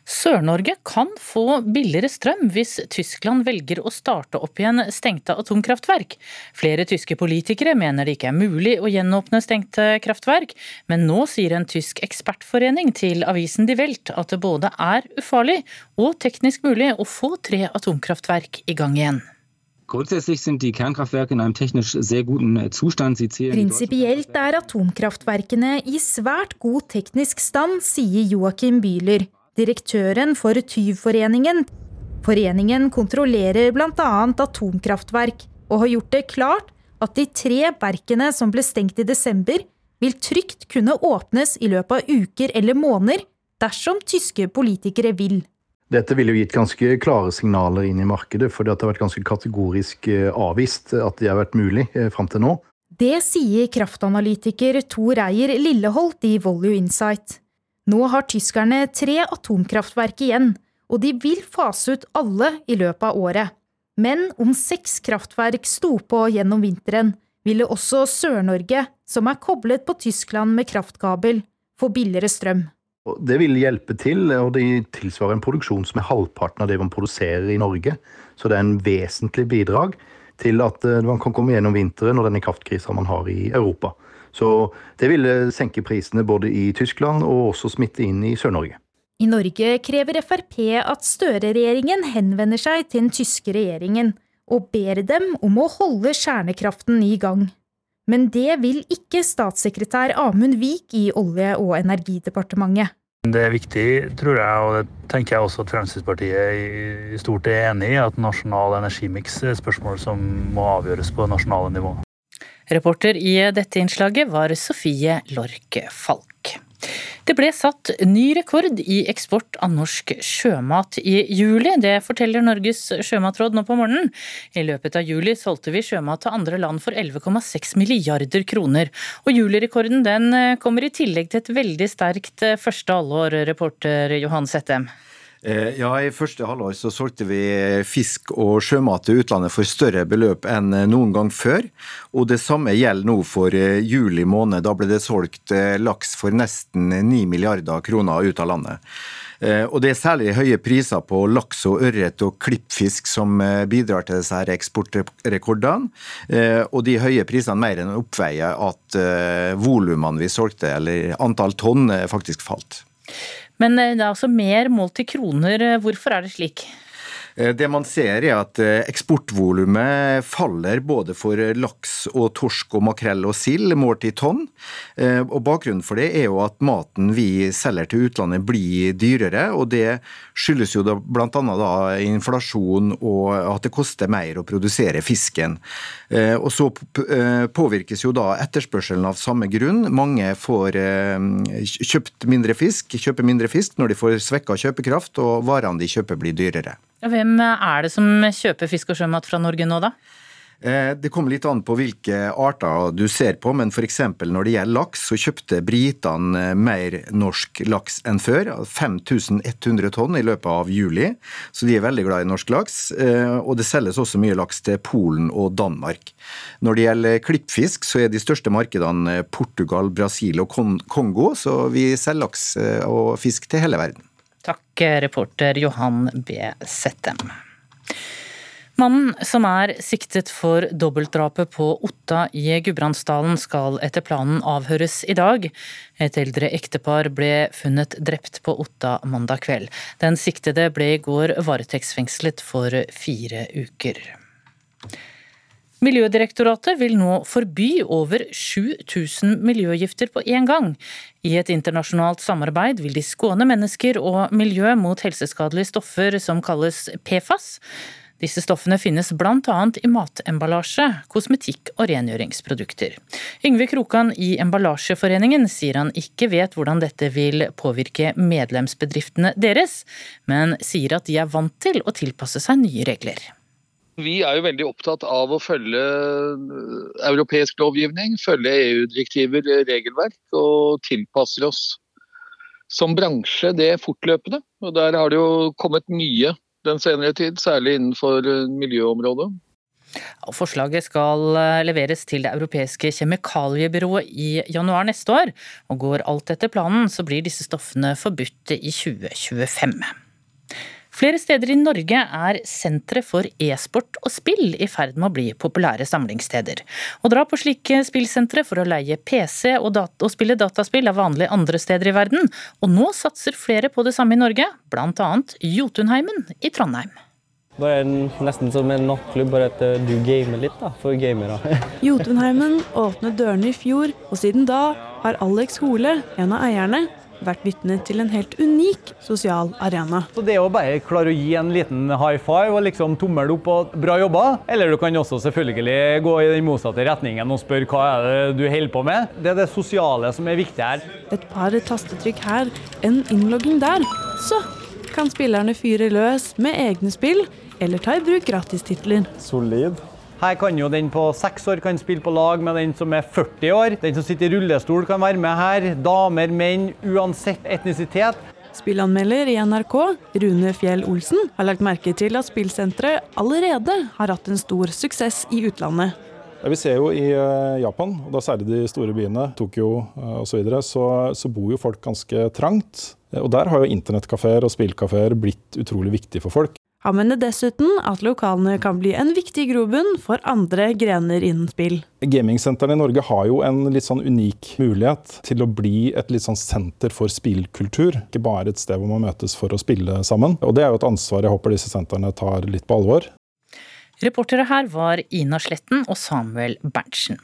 Sør-Norge kan få billigere strøm hvis Tyskland velger å starte opp igjen stengte atomkraftverk. Flere tyske politikere mener det ikke er mulig å gjenåpne stengte kraftverk, men nå sier en tysk ekspertforening til avisen Die Welt at det både er ufarlig og teknisk mulig å få tre atomkraftverk i gang igjen. Äh, Prinsipielt er atomkraftverkene i svært god teknisk stand, sier Joachim Bühler direktøren for Tyvforeningen. Foreningen kontrollerer bl.a. atomkraftverk, og har gjort det klart at de tre verkene som ble stengt i desember, vil trygt kunne åpnes i løpet av uker eller måneder, dersom tyske politikere vil. Dette ville jo gitt ganske klare signaler inn i markedet, for det har vært ganske kategorisk eh, avvist at det har vært mulig eh, fram til nå. Det sier kraftanalytiker Tor Eier Lilleholt i Volue Insight. Nå har tyskerne tre atomkraftverk igjen, og de vil fase ut alle i løpet av året. Men om seks kraftverk sto på gjennom vinteren, ville også Sør-Norge, som er koblet på Tyskland med kraftkabel, få billigere strøm. Det vil hjelpe til, og det tilsvarer en produksjon som er halvparten av det man produserer i Norge. Så det er en vesentlig bidrag til at eh, man kan komme gjennom vinteren og denne kraftkrisa man har i Europa. Så det ville senke prisene både i Tyskland og også smitte inn i Sør-Norge. I Norge krever Frp at Støre-regjeringen henvender seg til den tyske regjeringen og ber dem om å holde kjernekraften i gang. Men det vil ikke statssekretær Amund Vik i Olje- og energidepartementet. Det er viktig, tror jeg, og det tenker jeg også at Fremskrittspartiet i stort er enig i, at nasjonal energimiks er et spørsmål som må avgjøres på nasjonale nivå. Reporter i dette innslaget var Sofie Lork Falk. Det ble satt ny rekord i eksport av norsk sjømat i juli. Det forteller Norges sjømatråd nå på morgenen. I løpet av juli solgte vi sjømat til andre land for 11,6 milliarder kroner. Og julirekorden den kommer i tillegg til et veldig sterkt første halvår, reporter Johan Settem. Eh, ja, I første halvår så solgte vi fisk og sjømat til utlandet for større beløp enn noen gang før. Og det samme gjelder nå for eh, juli måned. Da ble det solgt eh, laks for nesten 9 milliarder kroner ut av landet. Og Det er særlig høye priser på laks og ørret og klippfisk som bidrar til disse eksportrekordene. Og de høye prisene mer enn oppveier at volumene vi solgte, eller antall tonn, faktisk falt. Men eh, det er altså mer målt i kroner. Hvorfor er det slik? Eh, det man ser er at eh, eksportvolumet faller både for laks og torsk og makrell og sild målt i tonn. Eh, og Bakgrunnen for det er jo at maten vi selger til utlandet blir dyrere. og Det skyldes jo bl.a. inflasjon og at det koster mer å produsere fisken. Og Så påvirkes jo da etterspørselen av samme grunn. Mange får kjøpt mindre fisk, kjøper mindre fisk når de får svekka kjøpekraft, og varene de kjøper blir dyrere. Hvem er det som kjøper fisk og sjømat fra Norge nå, da? Eh, det kommer litt an på hvilke arter du ser på, men f.eks. når det gjelder laks, så kjøpte britene mer norsk laks enn før. 5100 tonn i løpet av juli, så de er veldig glad i norsk laks. Eh, og det selges også mye laks til Polen og Danmark. Når det gjelder klippfisk, så er de største markedene Portugal, Brasil og Kongo, så vi selger laks eh, og fisk til hele verden. Takk, reporter Johan B. Settem. Mannen som er siktet for dobbeltdrapet på Otta i Gudbrandsdalen skal etter planen avhøres i dag. Et eldre ektepar ble funnet drept på Otta mandag kveld. Den siktede ble i går varetektsfengslet for fire uker. Miljødirektoratet vil nå forby over 7000 miljøgifter på én gang. I et internasjonalt samarbeid vil de skåne mennesker og miljø mot helseskadelige stoffer som kalles PFAS. Disse stoffene finnes bl.a. i matemballasje, kosmetikk og rengjøringsprodukter. Yngve Krokan i Emballasjeforeningen sier han ikke vet hvordan dette vil påvirke medlemsbedriftene deres, men sier at de er vant til å tilpasse seg nye regler. Vi er jo veldig opptatt av å følge europeisk lovgivning, følge EU-direktiver, regelverk, og tilpasser oss som bransje det fortløpende. Og Der har det jo kommet mye den senere tid, særlig innenfor miljøområdet. Forslaget skal leveres til det europeiske kjemikaliebyrået i januar neste år. Og går alt etter planen, så blir disse stoffene forbudt i 2025. Flere steder i Norge er sentre for e-sport og spill i ferd med å bli populære samlingssteder. Å dra på slike spillsentre for å leie PC og, dat og spille dataspill er vanlig andre steder i verden, og nå satser flere på det samme i Norge, bl.a. Jotunheimen i Trondheim. Det er nesten som en nattklubb, bare at eh, du gamer litt da, for gamere. *laughs* Jotunheimen åpnet dørene i fjor, og siden da har Alex Hole, en av eierne, vært vitne til en helt unik sosial arena. Så Det å bare klare å gi en liten high five og liksom tommel opp og bra jobba, eller du kan også selvfølgelig gå i den motsatte retningen og spørre hva er det du holder på med. Det er det sosiale som er viktig her. Et par tastetrykk her, en innlogging der. Så kan spillerne fyre løs med egne spill, eller ta i bruk gratistitler. Solid. Her kan jo den på seks år kan spille på lag med den som er 40 år. Den som sitter i rullestol kan være med her. Damer, menn, uansett etnisitet. Spillanmelder i NRK, Rune Fjell Olsen, har lagt merke til at spillsenteret allerede har hatt en stor suksess i utlandet. Ja, vi ser jo i eh, Japan, og da særlig de store byene, Tokyo osv., så, videre, så så bor jo folk ganske trangt. Og Der har jo internettkafeer og spillkafeer blitt utrolig viktig for folk. Han mener dessuten at lokalene kan bli en viktig grobunn for andre grener innen spill. Gamingsentrene i Norge har jo en litt sånn unik mulighet til å bli et litt sånn senter for spillkultur. Ikke bare et sted hvor man møtes for å spille sammen. Og Det er jo et ansvar jeg håper disse sentrene tar litt på alvor. Reportere her var Ina Sletten og Samuel Berntsen.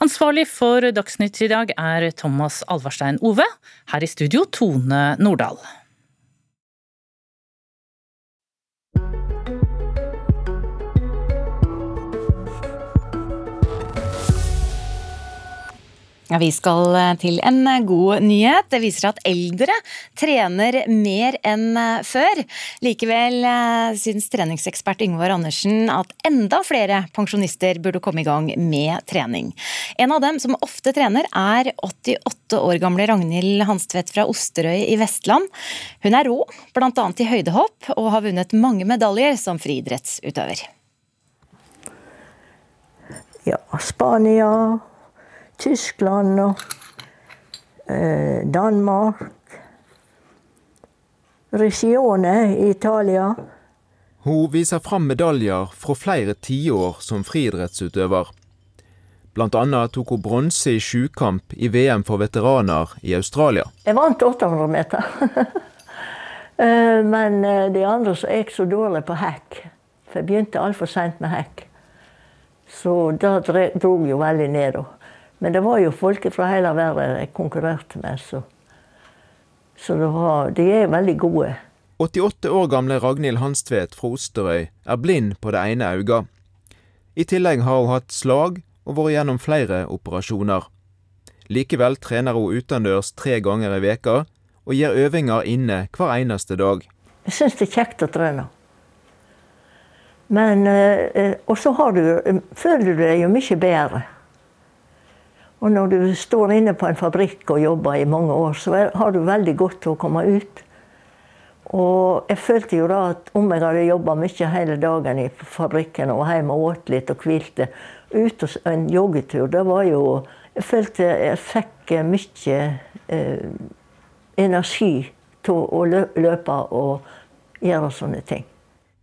Ansvarlig for Dagsnytt i dag er Thomas Alvarstein Ove. Her i studio Tone Nordahl. Ja, vi skal eh, til en eh, god nyhet. Det viser at eldre trener mer enn eh, før. Likevel syns treningsekspert Yngvar Andersen at enda flere pensjonister burde komme i gang med trening. En av dem som ofte trener, er 88 år gamle Ragnhild Hanstvedt fra Osterøy i Vestland. Hun er rå, bl.a. i høydehopp, og har vunnet mange medaljer som friidrettsutøver. Ja, Spania Tyskland og eh, Danmark. Regione i Italia. Hun viser fram medaljer fra flere tiår som friidrettsutøver. Annet tok hun bronse i sjukamp i VM for veteraner i Australia. Jeg vant 800 meter. *laughs* Eh, men eh, de andre så jeg så dårlig på hekk. For jeg begynte altfor seint med hekk. Så da dro jeg jo veldig ned. Men det var jo folk fra hele verden jeg konkurrerte med, så, så var, de er veldig gode. 88 år gamle Ragnhild Hanstvedt fra Osterøy er blind på det ene øyet. I tillegg har hun hatt slag og vært gjennom flere operasjoner. Likevel trener hun utendørs tre ganger i veka og gjør øvinger inne hver eneste dag. Jeg syns det er kjekt å trene. Men, eh, eh, og så føler du deg jo mye bedre. Og når du står inne på en fabrikk og jobber i mange år, så har du veldig godt til å komme ut. Og jeg følte jo da at om jeg hadde jobba mye hele dagen i fabrikken og hjemme og åt litt og hvilte Ut og en joggetur, det var jo Jeg følte jeg fikk mye eh, energi til å løpe og gjøre sånne ting.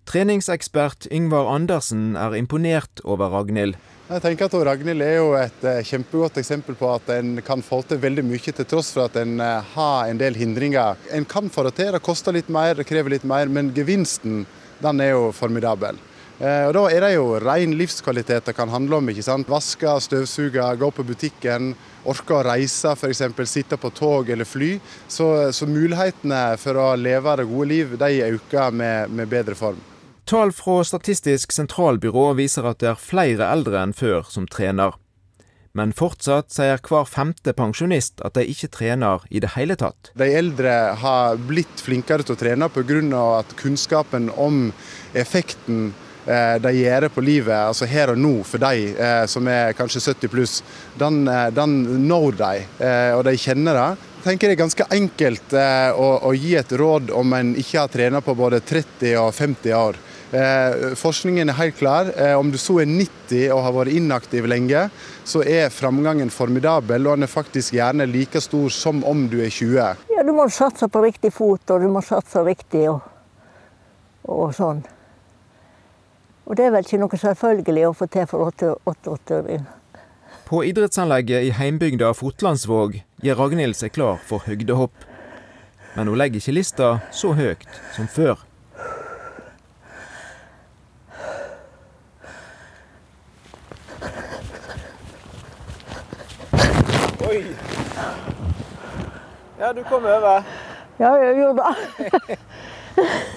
Treningsekspert Yngvar Andersen er imponert over Ragnhild. Jeg tenker at Ragnhild er jo et eh, kjempegodt eksempel på at en kan få til veldig mye til tross for at en eh, har en del hindringer. En kan få det til, det koster litt mer, det krever litt mer, men gevinsten den er jo formidabel. Eh, og Da er det jo ren livskvalitet det kan handle om. ikke sant? Vaske, støvsuge, gå på butikken, orke å reise, f.eks. sitte på tog eller fly. Så, så, mulighetene for å leve det gode liv de øker med, med bedre form. Tall fra Statistisk sentralbyrå viser at det er flere eldre enn før som trener. Men fortsatt sier hver femte pensjonist at de ikke trener i det hele tatt. De eldre har blitt flinkere til å trene pga. at kunnskapen om effekten eh, de gjør på livet, altså her og nå for de eh, som er kanskje 70 pluss, den, eh, den når de, og de kjenner det. Jeg tenker Det er ganske enkelt å, å gi et råd om en ikke har trent på både 30 og 50 år. Eh, forskningen er helt klar. Eh, om du så er 90 og har vært inaktiv lenge, så er framgangen formidabel, og den er faktisk gjerne like stor som om du er 20. Ja, Du må satse på riktig fot, og du må satse riktig og, og sånn. Og det er vel ikke noe selvfølgelig å få til for 88-åringer. På idrettsanlegget i heimbygda Fotlandsvåg gjør Ragnhild seg klar for høgdehopp. Men hun legger ikke lista så høyt som før. Ja, du kom over. Ja, jeg gjorde det.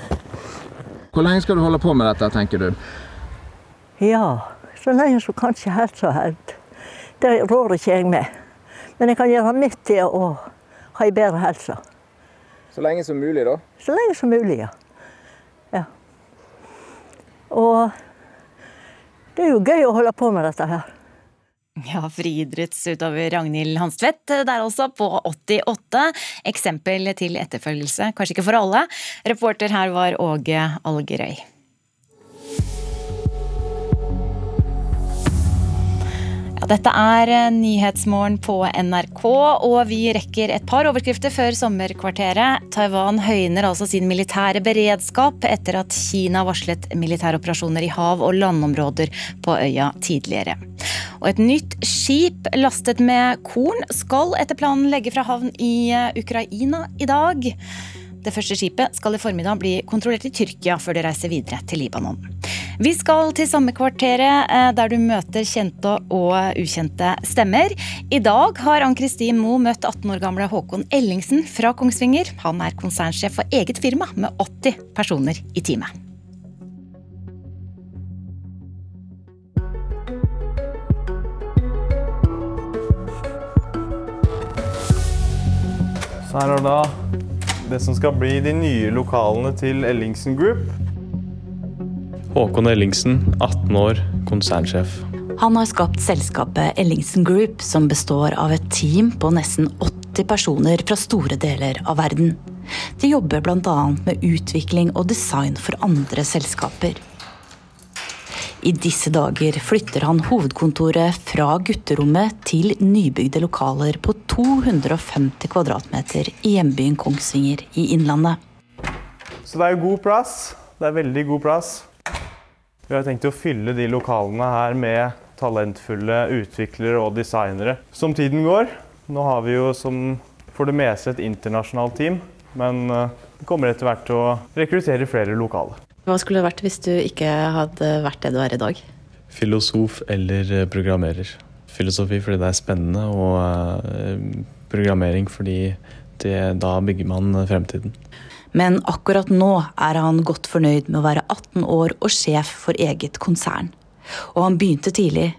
*laughs* Hvor lenge skal du holde på med dette, tenker du? Ja, så lenge som kanskje helsa holder. Det rår ikke jeg med. Men jeg kan gjøre mitt til å ha ei bedre helse. Så lenge som mulig, da? Så lenge som mulig, ja. ja. Og det er jo gøy å holde på med dette her. Ja, friidrettsutøver Ragnhild Hanstvedt der altså, på 88. Eksempel til etterfølgelse, kanskje ikke for alle. Reporter her var Åge Algerøy. Dette er eh, Nyhetsmorgen på NRK, og vi rekker et par overskrifter før sommerkvarteret. Taiwan høyner altså sin militære beredskap etter at Kina varslet militæroperasjoner i hav- og landområder på øya tidligere. Og et nytt skip lastet med korn skal etter planen legge fra havn i eh, Ukraina i dag. Det første skipet skal i formiddag bli kontrollert i Tyrkia før det reiser videre til Libanon. Vi skal til samme kvarteret, der du møter kjente og ukjente stemmer. I dag har Ann-Kristin Moe møtt 18 år gamle Håkon Ellingsen fra Kongsvinger. Han er konsernsjef for eget firma med 80 personer i teamet. Så her er det da det som skal bli de nye lokalene til Ellingsen Group. Håkon Ellingsen, 18 år, konsernsjef. Han har skapt selskapet Ellingsen Group, som består av et team på nesten 80 personer fra store deler av verden. De jobber bl.a. med utvikling og design for andre selskaper. I disse dager flytter han hovedkontoret fra gutterommet til nybygde lokaler på 250 kvadratmeter i hjembyen Kongsvinger i Innlandet. Så det er jo god plass. Det er veldig god plass. Vi har tenkt å fylle de lokalene her med talentfulle utviklere og designere som tiden går. Nå har vi jo som for det meste et internasjonalt team, men vi eh, kommer etter hvert til å rekruttere flere lokale. Hva skulle det vært hvis du ikke hadde vært det du er i dag? Filosof eller eh, programmerer. Filosofi fordi det er spennende, og eh, programmering fordi det, da bygger man fremtiden. Men akkurat nå er han godt fornøyd med å være 18 år og sjef for eget konsern. Og han begynte tidlig.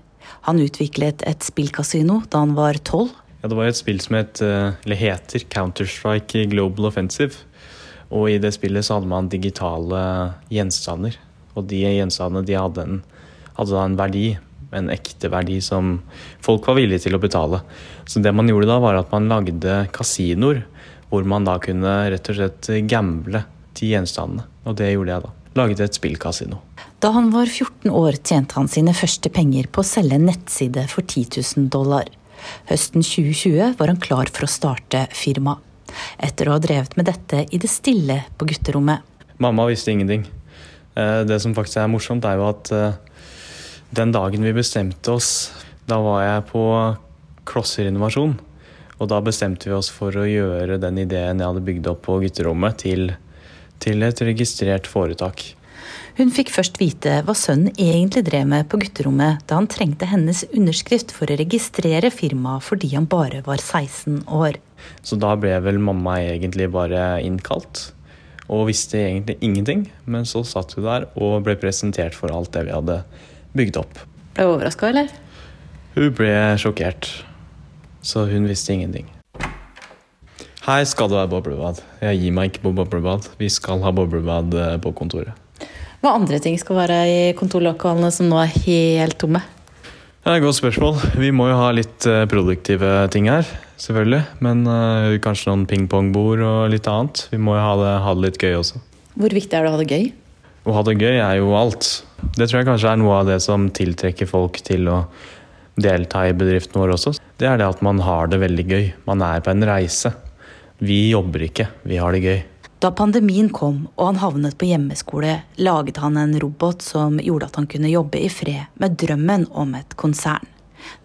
Han utviklet et spillkasino da han var 12. Ja, det var et spill som het, eh, heter Counter-Strike Global Offensive. Og i det spillet så hadde man digitale gjenstander. Og de gjenstandene de hadde, en, hadde da en verdi, en ekte verdi som folk var villige til å betale. Så det man gjorde da, var at man lagde kasinoer hvor man da kunne rett og slett gamble til gjenstandene. Og det gjorde jeg da. Laget et spillkasino. Da han var 14 år, tjente han sine første penger på å selge en nettside for 10 000 dollar. Høsten 2020 var han klar for å starte firma etter å ha drevet med dette i det stille på gutterommet. Mamma visste ingenting. Eh, det som faktisk er morsomt, er jo at eh, den dagen vi bestemte oss, da var jeg på Klosserinnovasjon. Og da bestemte vi oss for å gjøre den ideen jeg hadde bygd opp på gutterommet, til, til et registrert foretak. Hun fikk først vite hva sønnen egentlig drev med på gutterommet da han trengte hennes underskrift for å registrere firmaet fordi han bare var 16 år. Så da ble vel mamma egentlig bare innkalt, og visste egentlig ingenting. Men så satt hun der og ble presentert for alt det vi hadde bygd opp. Ble hun overraska, eller? Hun ble sjokkert, så hun visste ingenting. Her skal det være boblebad. Jeg gir meg ikke på boblebad. Vi skal ha boblebad eh, på kontoret. Hva andre ting skal være i kontorlokalene som nå er helt tomme? Det er et godt spørsmål. Vi må jo ha litt eh, produktive ting her, selvfølgelig. Men uh, kanskje noen pingpongbord og litt annet. Vi må jo ha det, ha det litt gøy også. Hvor viktig er det å ha det gøy? Å ha det gøy er jo alt. Det tror jeg kanskje er noe av det som tiltrekker folk til å delta i bedriften vår også. Det er det at man har det veldig gøy. Man er på en reise. Vi jobber ikke, vi har det gøy. Da pandemien kom og han havnet på hjemmeskole, laget han en robot som gjorde at han kunne jobbe i fred med drømmen om et konsern.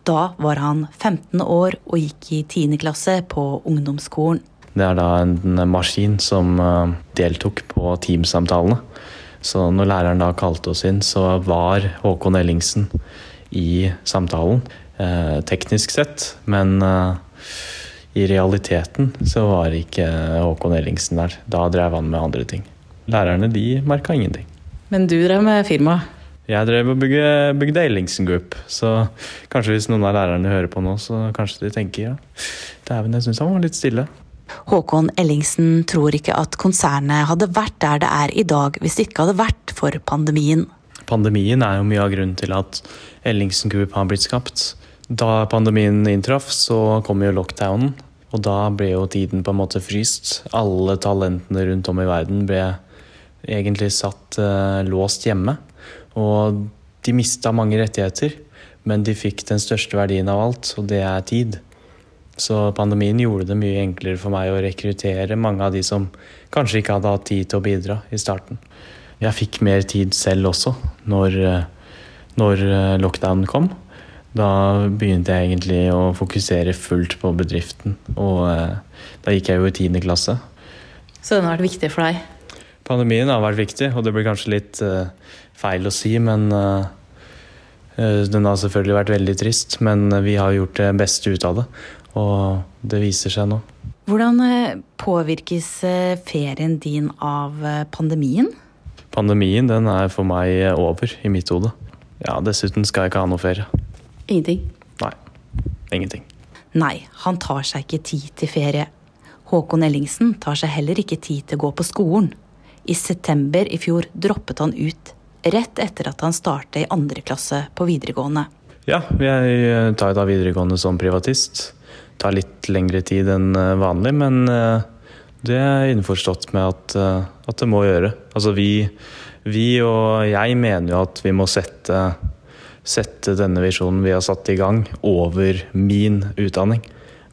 Da var han 15 år og gikk i 10. klasse på ungdomsskolen. Det er da en maskin som eh, deltok på teamsamtalene. Så når læreren da kalte oss inn, så var Håkon Ellingsen i samtalen. Eh, teknisk sett, men eh, i realiteten så var ikke Håkon Ellingsen der. Da drev han med andre ting. Lærerne de merka ingenting. Men du drev med firma? Jeg drev og bygde, bygde Ellingsen Group, så kanskje hvis noen av lærerne hører på nå, så kanskje de tenker ja, dæven, jeg syns han var litt stille. Håkon Ellingsen tror ikke at konsernet hadde vært der det er i dag hvis det ikke hadde vært for pandemien. Pandemien er jo mye av grunnen til at Ellingsen Group har blitt skapt. Da pandemien inntraff, så kom jo lockdownen. Og da ble jo tiden på en måte fryst. Alle talentene rundt om i verden ble egentlig satt uh, låst hjemme. Og de mista mange rettigheter, men de fikk den største verdien av alt, og det er tid. Så pandemien gjorde det mye enklere for meg å rekruttere mange av de som kanskje ikke hadde hatt tid til å bidra i starten. Jeg fikk mer tid selv også når, eh, når eh, lockdown kom. Da begynte jeg egentlig å fokusere fullt på bedriften. Og eh, da gikk jeg jo i tiende klasse. Så den har vært viktig for deg? Pandemien har vært viktig, og det blir kanskje litt uh, feil å si, men uh, den har selvfølgelig vært veldig trist. Men vi har gjort det beste ut av det, og det viser seg nå. Hvordan påvirkes ferien din av pandemien? Pandemien den er for meg over i mitt hode. Ja, Dessuten skal jeg ikke ha noe ferie. Ingenting? Nei. Ingenting. Nei, han tar seg ikke tid til ferie. Håkon Ellingsen tar seg heller ikke tid til å gå på skolen. I september i fjor droppet han ut, rett etter at han startet i andre klasse på videregående. Ja, jeg tar da videregående som privatist. Det tar litt lengre tid enn eh, vanlig, men eh, det er innforstått med at, eh, at det må gjøre. Altså vi, vi og jeg mener jo at vi må sette sette denne visjonen vi har satt i gang, over min utdanning.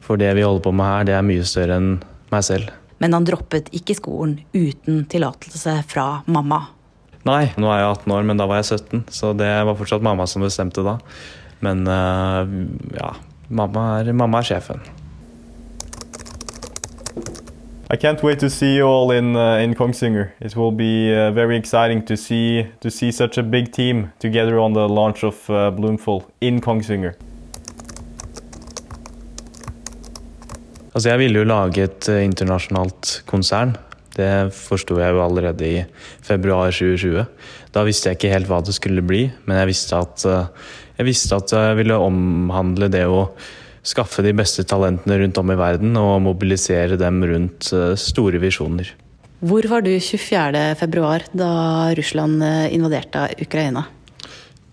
For det vi holder på med her, det er mye større enn meg selv. Men han droppet ikke skolen uten tillatelse fra mamma. Nei, nå er jeg 18 år, men da var jeg 17, så det var fortsatt mamma som bestemte da. Men uh, ja, mamma er, mamma er sjefen. I can't wait to see you all in uh, in Kongsvinger. It will be uh, very exciting to see to see such a big team together on the launch of uh, Bloomful in Kongsvinger. Altså jeg ville jo lage et internasjonalt konsern. Det forsto jeg jo allerede i februar 2020. Da visste jeg ikke helt hva det skulle bli, men jeg visste at, uh, jeg visste at jeg ville omhandle det å skaffe de beste talentene rundt om i verden og mobilisere dem rundt eh, store visjoner. Hvor var du 24.2 da Russland eh, invaderte Ukraina?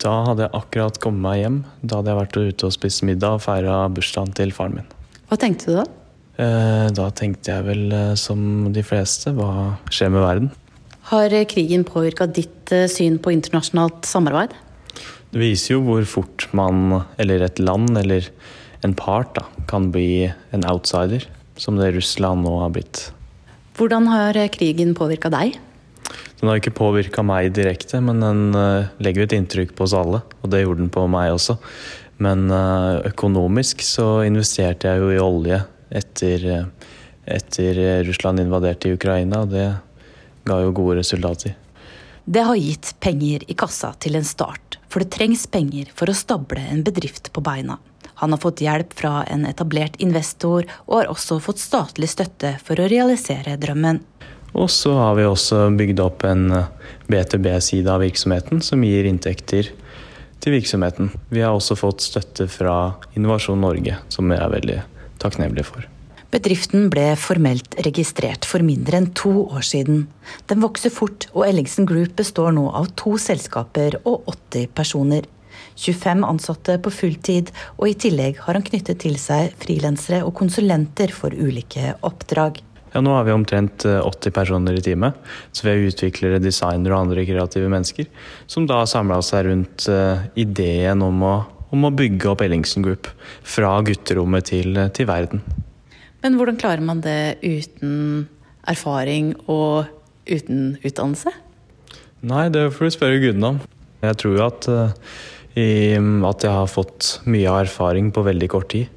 Da hadde jeg akkurat kommet meg hjem. Da hadde jeg vært ute og spist middag og feira bursdagen til faren min. Hva tenkte du da? Eh, da tenkte jeg vel som de fleste, hva skjer med verden? Har krigen påvirka ditt syn på internasjonalt samarbeid? Det viser jo hvor fort man, eller et land, eller en part da, kan bli en outsider, som det Russland nå har blitt. Hvordan har krigen påvirka deg? Den har ikke påvirka meg direkte, men den legger legger et inntrykk på oss alle. Og det gjorde den på meg også. Men økonomisk så investerte jeg jo i olje etter, uh, etter Russland invaderte i Ukraina, det ga jo gode resultater. Det har gitt penger i kassa til en start, for det trengs penger for å stable en bedrift på beina. Han har fått hjelp fra en etablert investor, og har også fått statlig støtte for å realisere drømmen. Og så har vi også bygd opp en B2B-side av virksomheten som gir inntekter til virksomheten. Vi har også fått støtte fra Innovasjon Norge, som er veldig takknemlige for. Bedriften ble formelt registrert for mindre enn to år siden. Den vokser fort, og Ellingsen Group består nå av to selskaper og 80 personer. 25 ansatte på fulltid, og i tillegg har han knyttet til seg frilansere og konsulenter for ulike oppdrag. Ja, nå har vi omtrent 80 personer i teamet, så vi er utviklere, designere og andre kreative mennesker, som da har samla seg rundt ideen om å, om å, bygge opp Ellingsen Group fra gutterommet til, til verden. Men hvordan klarer man det uten erfaring og uten utdannelse? Nei, det får du spørre gudene om. Jeg tror jo at i, at jeg har fått mye erfaring på veldig kort tid.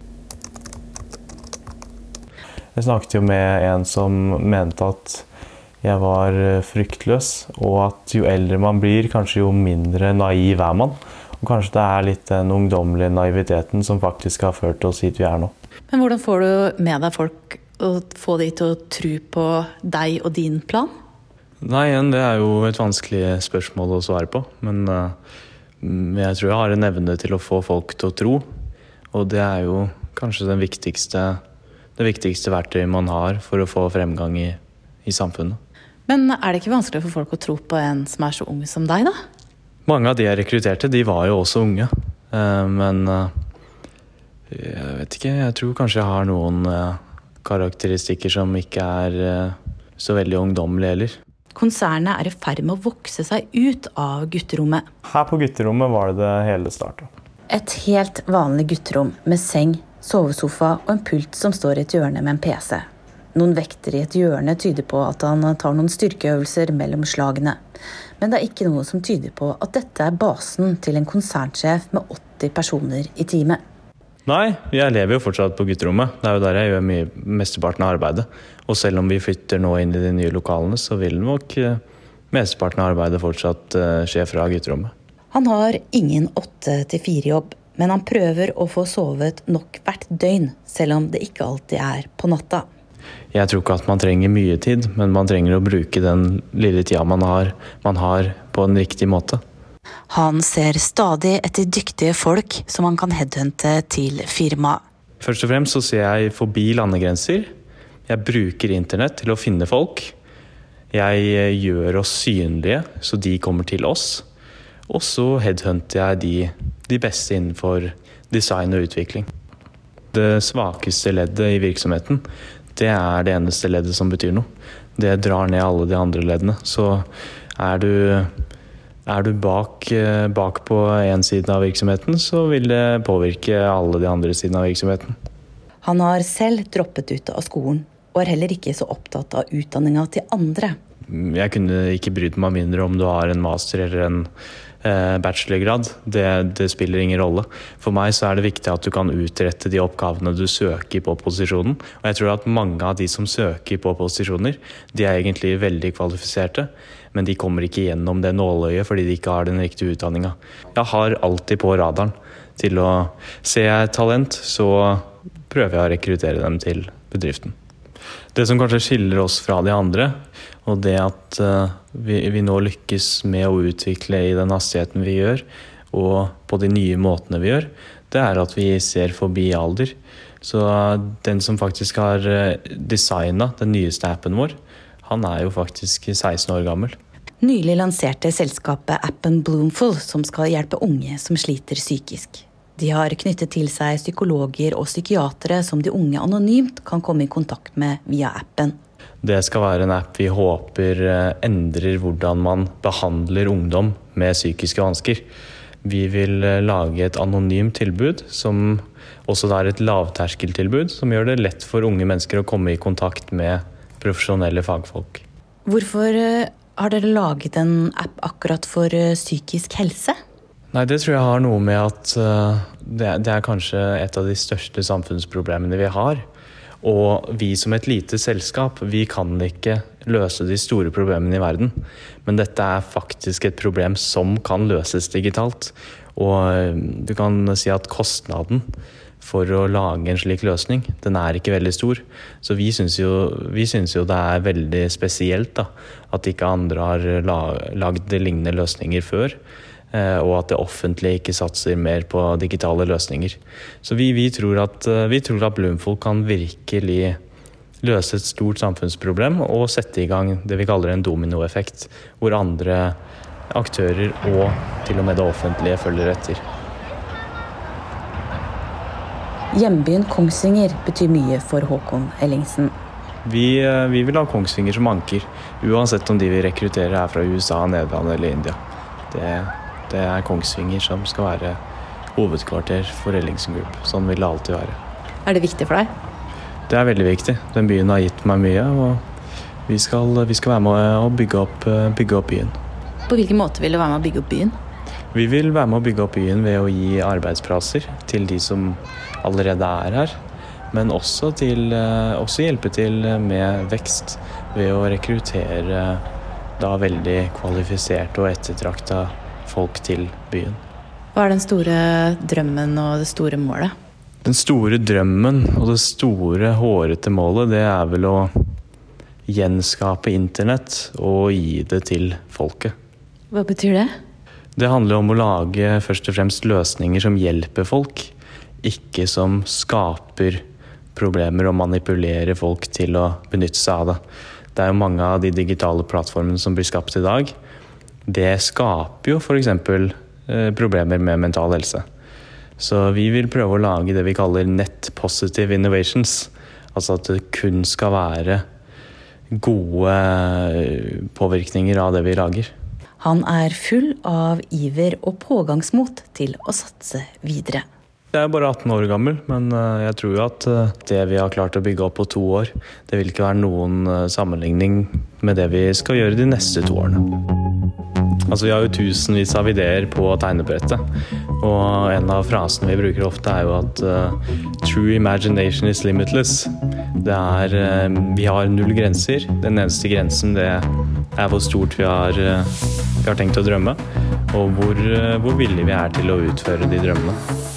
Jeg snakket jo med en som mente at jeg var fryktløs, og at jo eldre man blir, kanskje jo mindre naiv er man. Og kanskje det er litt den ungdommelige naiviteten som faktisk har ført oss hit vi er nå. Men hvordan får du med deg folk og få de til å tro på deg og din plan? Nei, igjen, det er jo et vanskelig spørsmål å svare på. Men jeg tror jeg har en evne til å få folk til å tro. Og det er jo kanskje den viktigste, det viktigste verktøyet man har for å få fremgang i, i samfunnet. Men er det ikke vanskelig for folk å tro på en som er så ung som deg, da? Mange av de jeg rekrutterte, de var jo også unge. Men jeg vet ikke, jeg tror kanskje jeg har noen karakteristikker som ikke er så veldig ungdommelige heller. Konsernet er i ferd med å vokse seg ut av gutterommet. Her på gutterommet var det det hele starta. Et helt vanlig gutterom med seng, sovesofa og en pult som står i et hjørne med en PC. Noen vekter i et hjørne tyder på at han tar noen styrkeøvelser mellom slagene. Men det er ikke noe som tyder på at dette er basen til en konsernsjef med 80 personer i teamet. Nei, jeg lever jo fortsatt på gutterommet. Det er jo der jeg gjør mye, mesteparten av arbeidet. Og selv om vi flytter nå inn i de nye lokalene, så vil nok mesteparten av arbeidet fortsatt skje fra gutterommet. Han har ingen åtte til fire-jobb, men han prøver å få sovet nok hvert døgn, selv om det ikke alltid er på natta. Jeg tror ikke at man trenger mye tid, men man trenger å bruke den lille tida man har, man har på en riktig måte. Han ser stadig etter dyktige folk som han kan headhunte til firmaet. Først og fremst så ser jeg forbi landegrenser. Jeg bruker internett til å finne folk. Jeg gjør oss synlige, så de kommer til oss. Og så headhunter jeg de, de beste innenfor design og utvikling. Det svakeste leddet i virksomheten, det er det eneste leddet som betyr noe. Det drar ned alle de andre leddene. Så er du er du bak, bak på én side av virksomheten, så vil det påvirke alle de andre sidene av virksomheten. Han har selv droppet ut av skolen, og er heller ikke så opptatt av utdanninga til andre. Jeg kunne ikke brydd meg mindre om du har en master eller en eh, bachelorgrad. Det, det, spiller ingen rolle. For meg så er det viktig at du kan utrette de oppgavene du søker på posisjonen. Og jeg tror at mange av de som søker på posisjoner, de er egentlig veldig kvalifiserte men de kommer ikke gjennom det nåløyet fordi de ikke har den riktige utdanninga. Jeg har alltid på radaren til å Ser jeg talent, så prøver jeg å rekruttere dem til bedriften. Det som kanskje skiller oss fra de andre, og det at vi, vi nå lykkes med å utvikle i den hastigheten vi gjør, og på de nye måtene vi gjør, det er at vi ser forbi alder. Så den som faktisk har designa den nyeste appen vår, han er jo faktisk 16 år gammel. Nylig lanserte selskapet appen Bloomful, som skal hjelpe unge som sliter psykisk. De har knyttet til seg psykologer og psykiatere som de unge anonymt kan komme i kontakt med via appen. Det skal være en app vi håper endrer hvordan man behandler ungdom med psykiske vansker. Vi vil lage et anonymt tilbud, som også er et lavterskeltilbud, som gjør det lett for unge mennesker å komme i kontakt med profesjonelle fagfolk. Hvorfor har dere laget en app akkurat for psykisk helse? Nei, Det tror jeg har noe med at det, det, er kanskje et av de største samfunnsproblemene vi har. Og vi som et lite selskap, vi kan ikke løse de store problemene i verden. Men dette er faktisk et problem som kan løses digitalt. Og eh, du kan si at kostnaden for å lage en slik løsning, den er ikke veldig stor. Så vi syns jo, jo, det er veldig spesielt da, at ikke andre har lagd lignende løsninger før. Eh, og at det offentlige ikke satser mer på digitale løsninger. Så vi, vi, tror, at, eh, vi tror at Bloomfold kan virkelig løse et stort samfunnsproblem og sette i gang det vi kaller en dominoeffekt, hvor andre aktører og til og med det offentlige følger etter. Hjembyen Kongsvinger betyr mye for Håkon Ellingsen. Vi, eh, vi, vil ha Kongsvinger som anker, uansett om de vi rekrutterer er fra USA, Nederland eller India. Det, det er Kongsvinger som skal være hovedkvarter for Ellingsen Group. Sånn vil det alltid være. Er det viktig for deg? Det er veldig viktig. Den byen har gitt meg mye. og Vi skal, vi skal være med å bygge opp, bygge opp, byen. På hvilken måte vil du være med å bygge opp byen? Vi vil være med å bygge opp byen ved å gi arbeidsplasser til de som allerede er her. Men også, til, også hjelpe til med vekst ved å rekruttere da veldig kvalifiserte og ettertrakta folk til byen. Hva er den store drømmen og det store målet? Den store drømmen og det store, hårete målet, det er vel å gjenskape internett og gi det til folket. Hva betyr det? Det handler om å lage først og fremst løsninger som hjelper folk, ikke som skaper problemer og manipulerer folk til å benytte seg av det. Det er jo mange av de digitale plattformene som blir skapt i dag, det skaper jo f.eks. Eh, problemer med mental helse. Så vi vil prøve å lage det vi kaller net positive innovations. Altså at det kun skal være gode eh, påvirkninger av det vi lager. Han er full av iver og pågangsmot til å satse videre. Jeg er bare 18 år gammel, men eh, jeg tror jo at det vi har klart å bygge opp på to år, det vil ikke være noen sammenligning med det vi skal gjøre de neste to årene. Altså, vi har jo tusenvis av ideer på tegnebrettet. Og en av frasene vi bruker ofte, er jo at 'true imagination is limitless'. Det er Vi har null grenser. Den eneste grensen, det er hvor stort vi har, vi har tenkt å drømme. Og hvor, hvor villige vi er til å utføre de drømmene.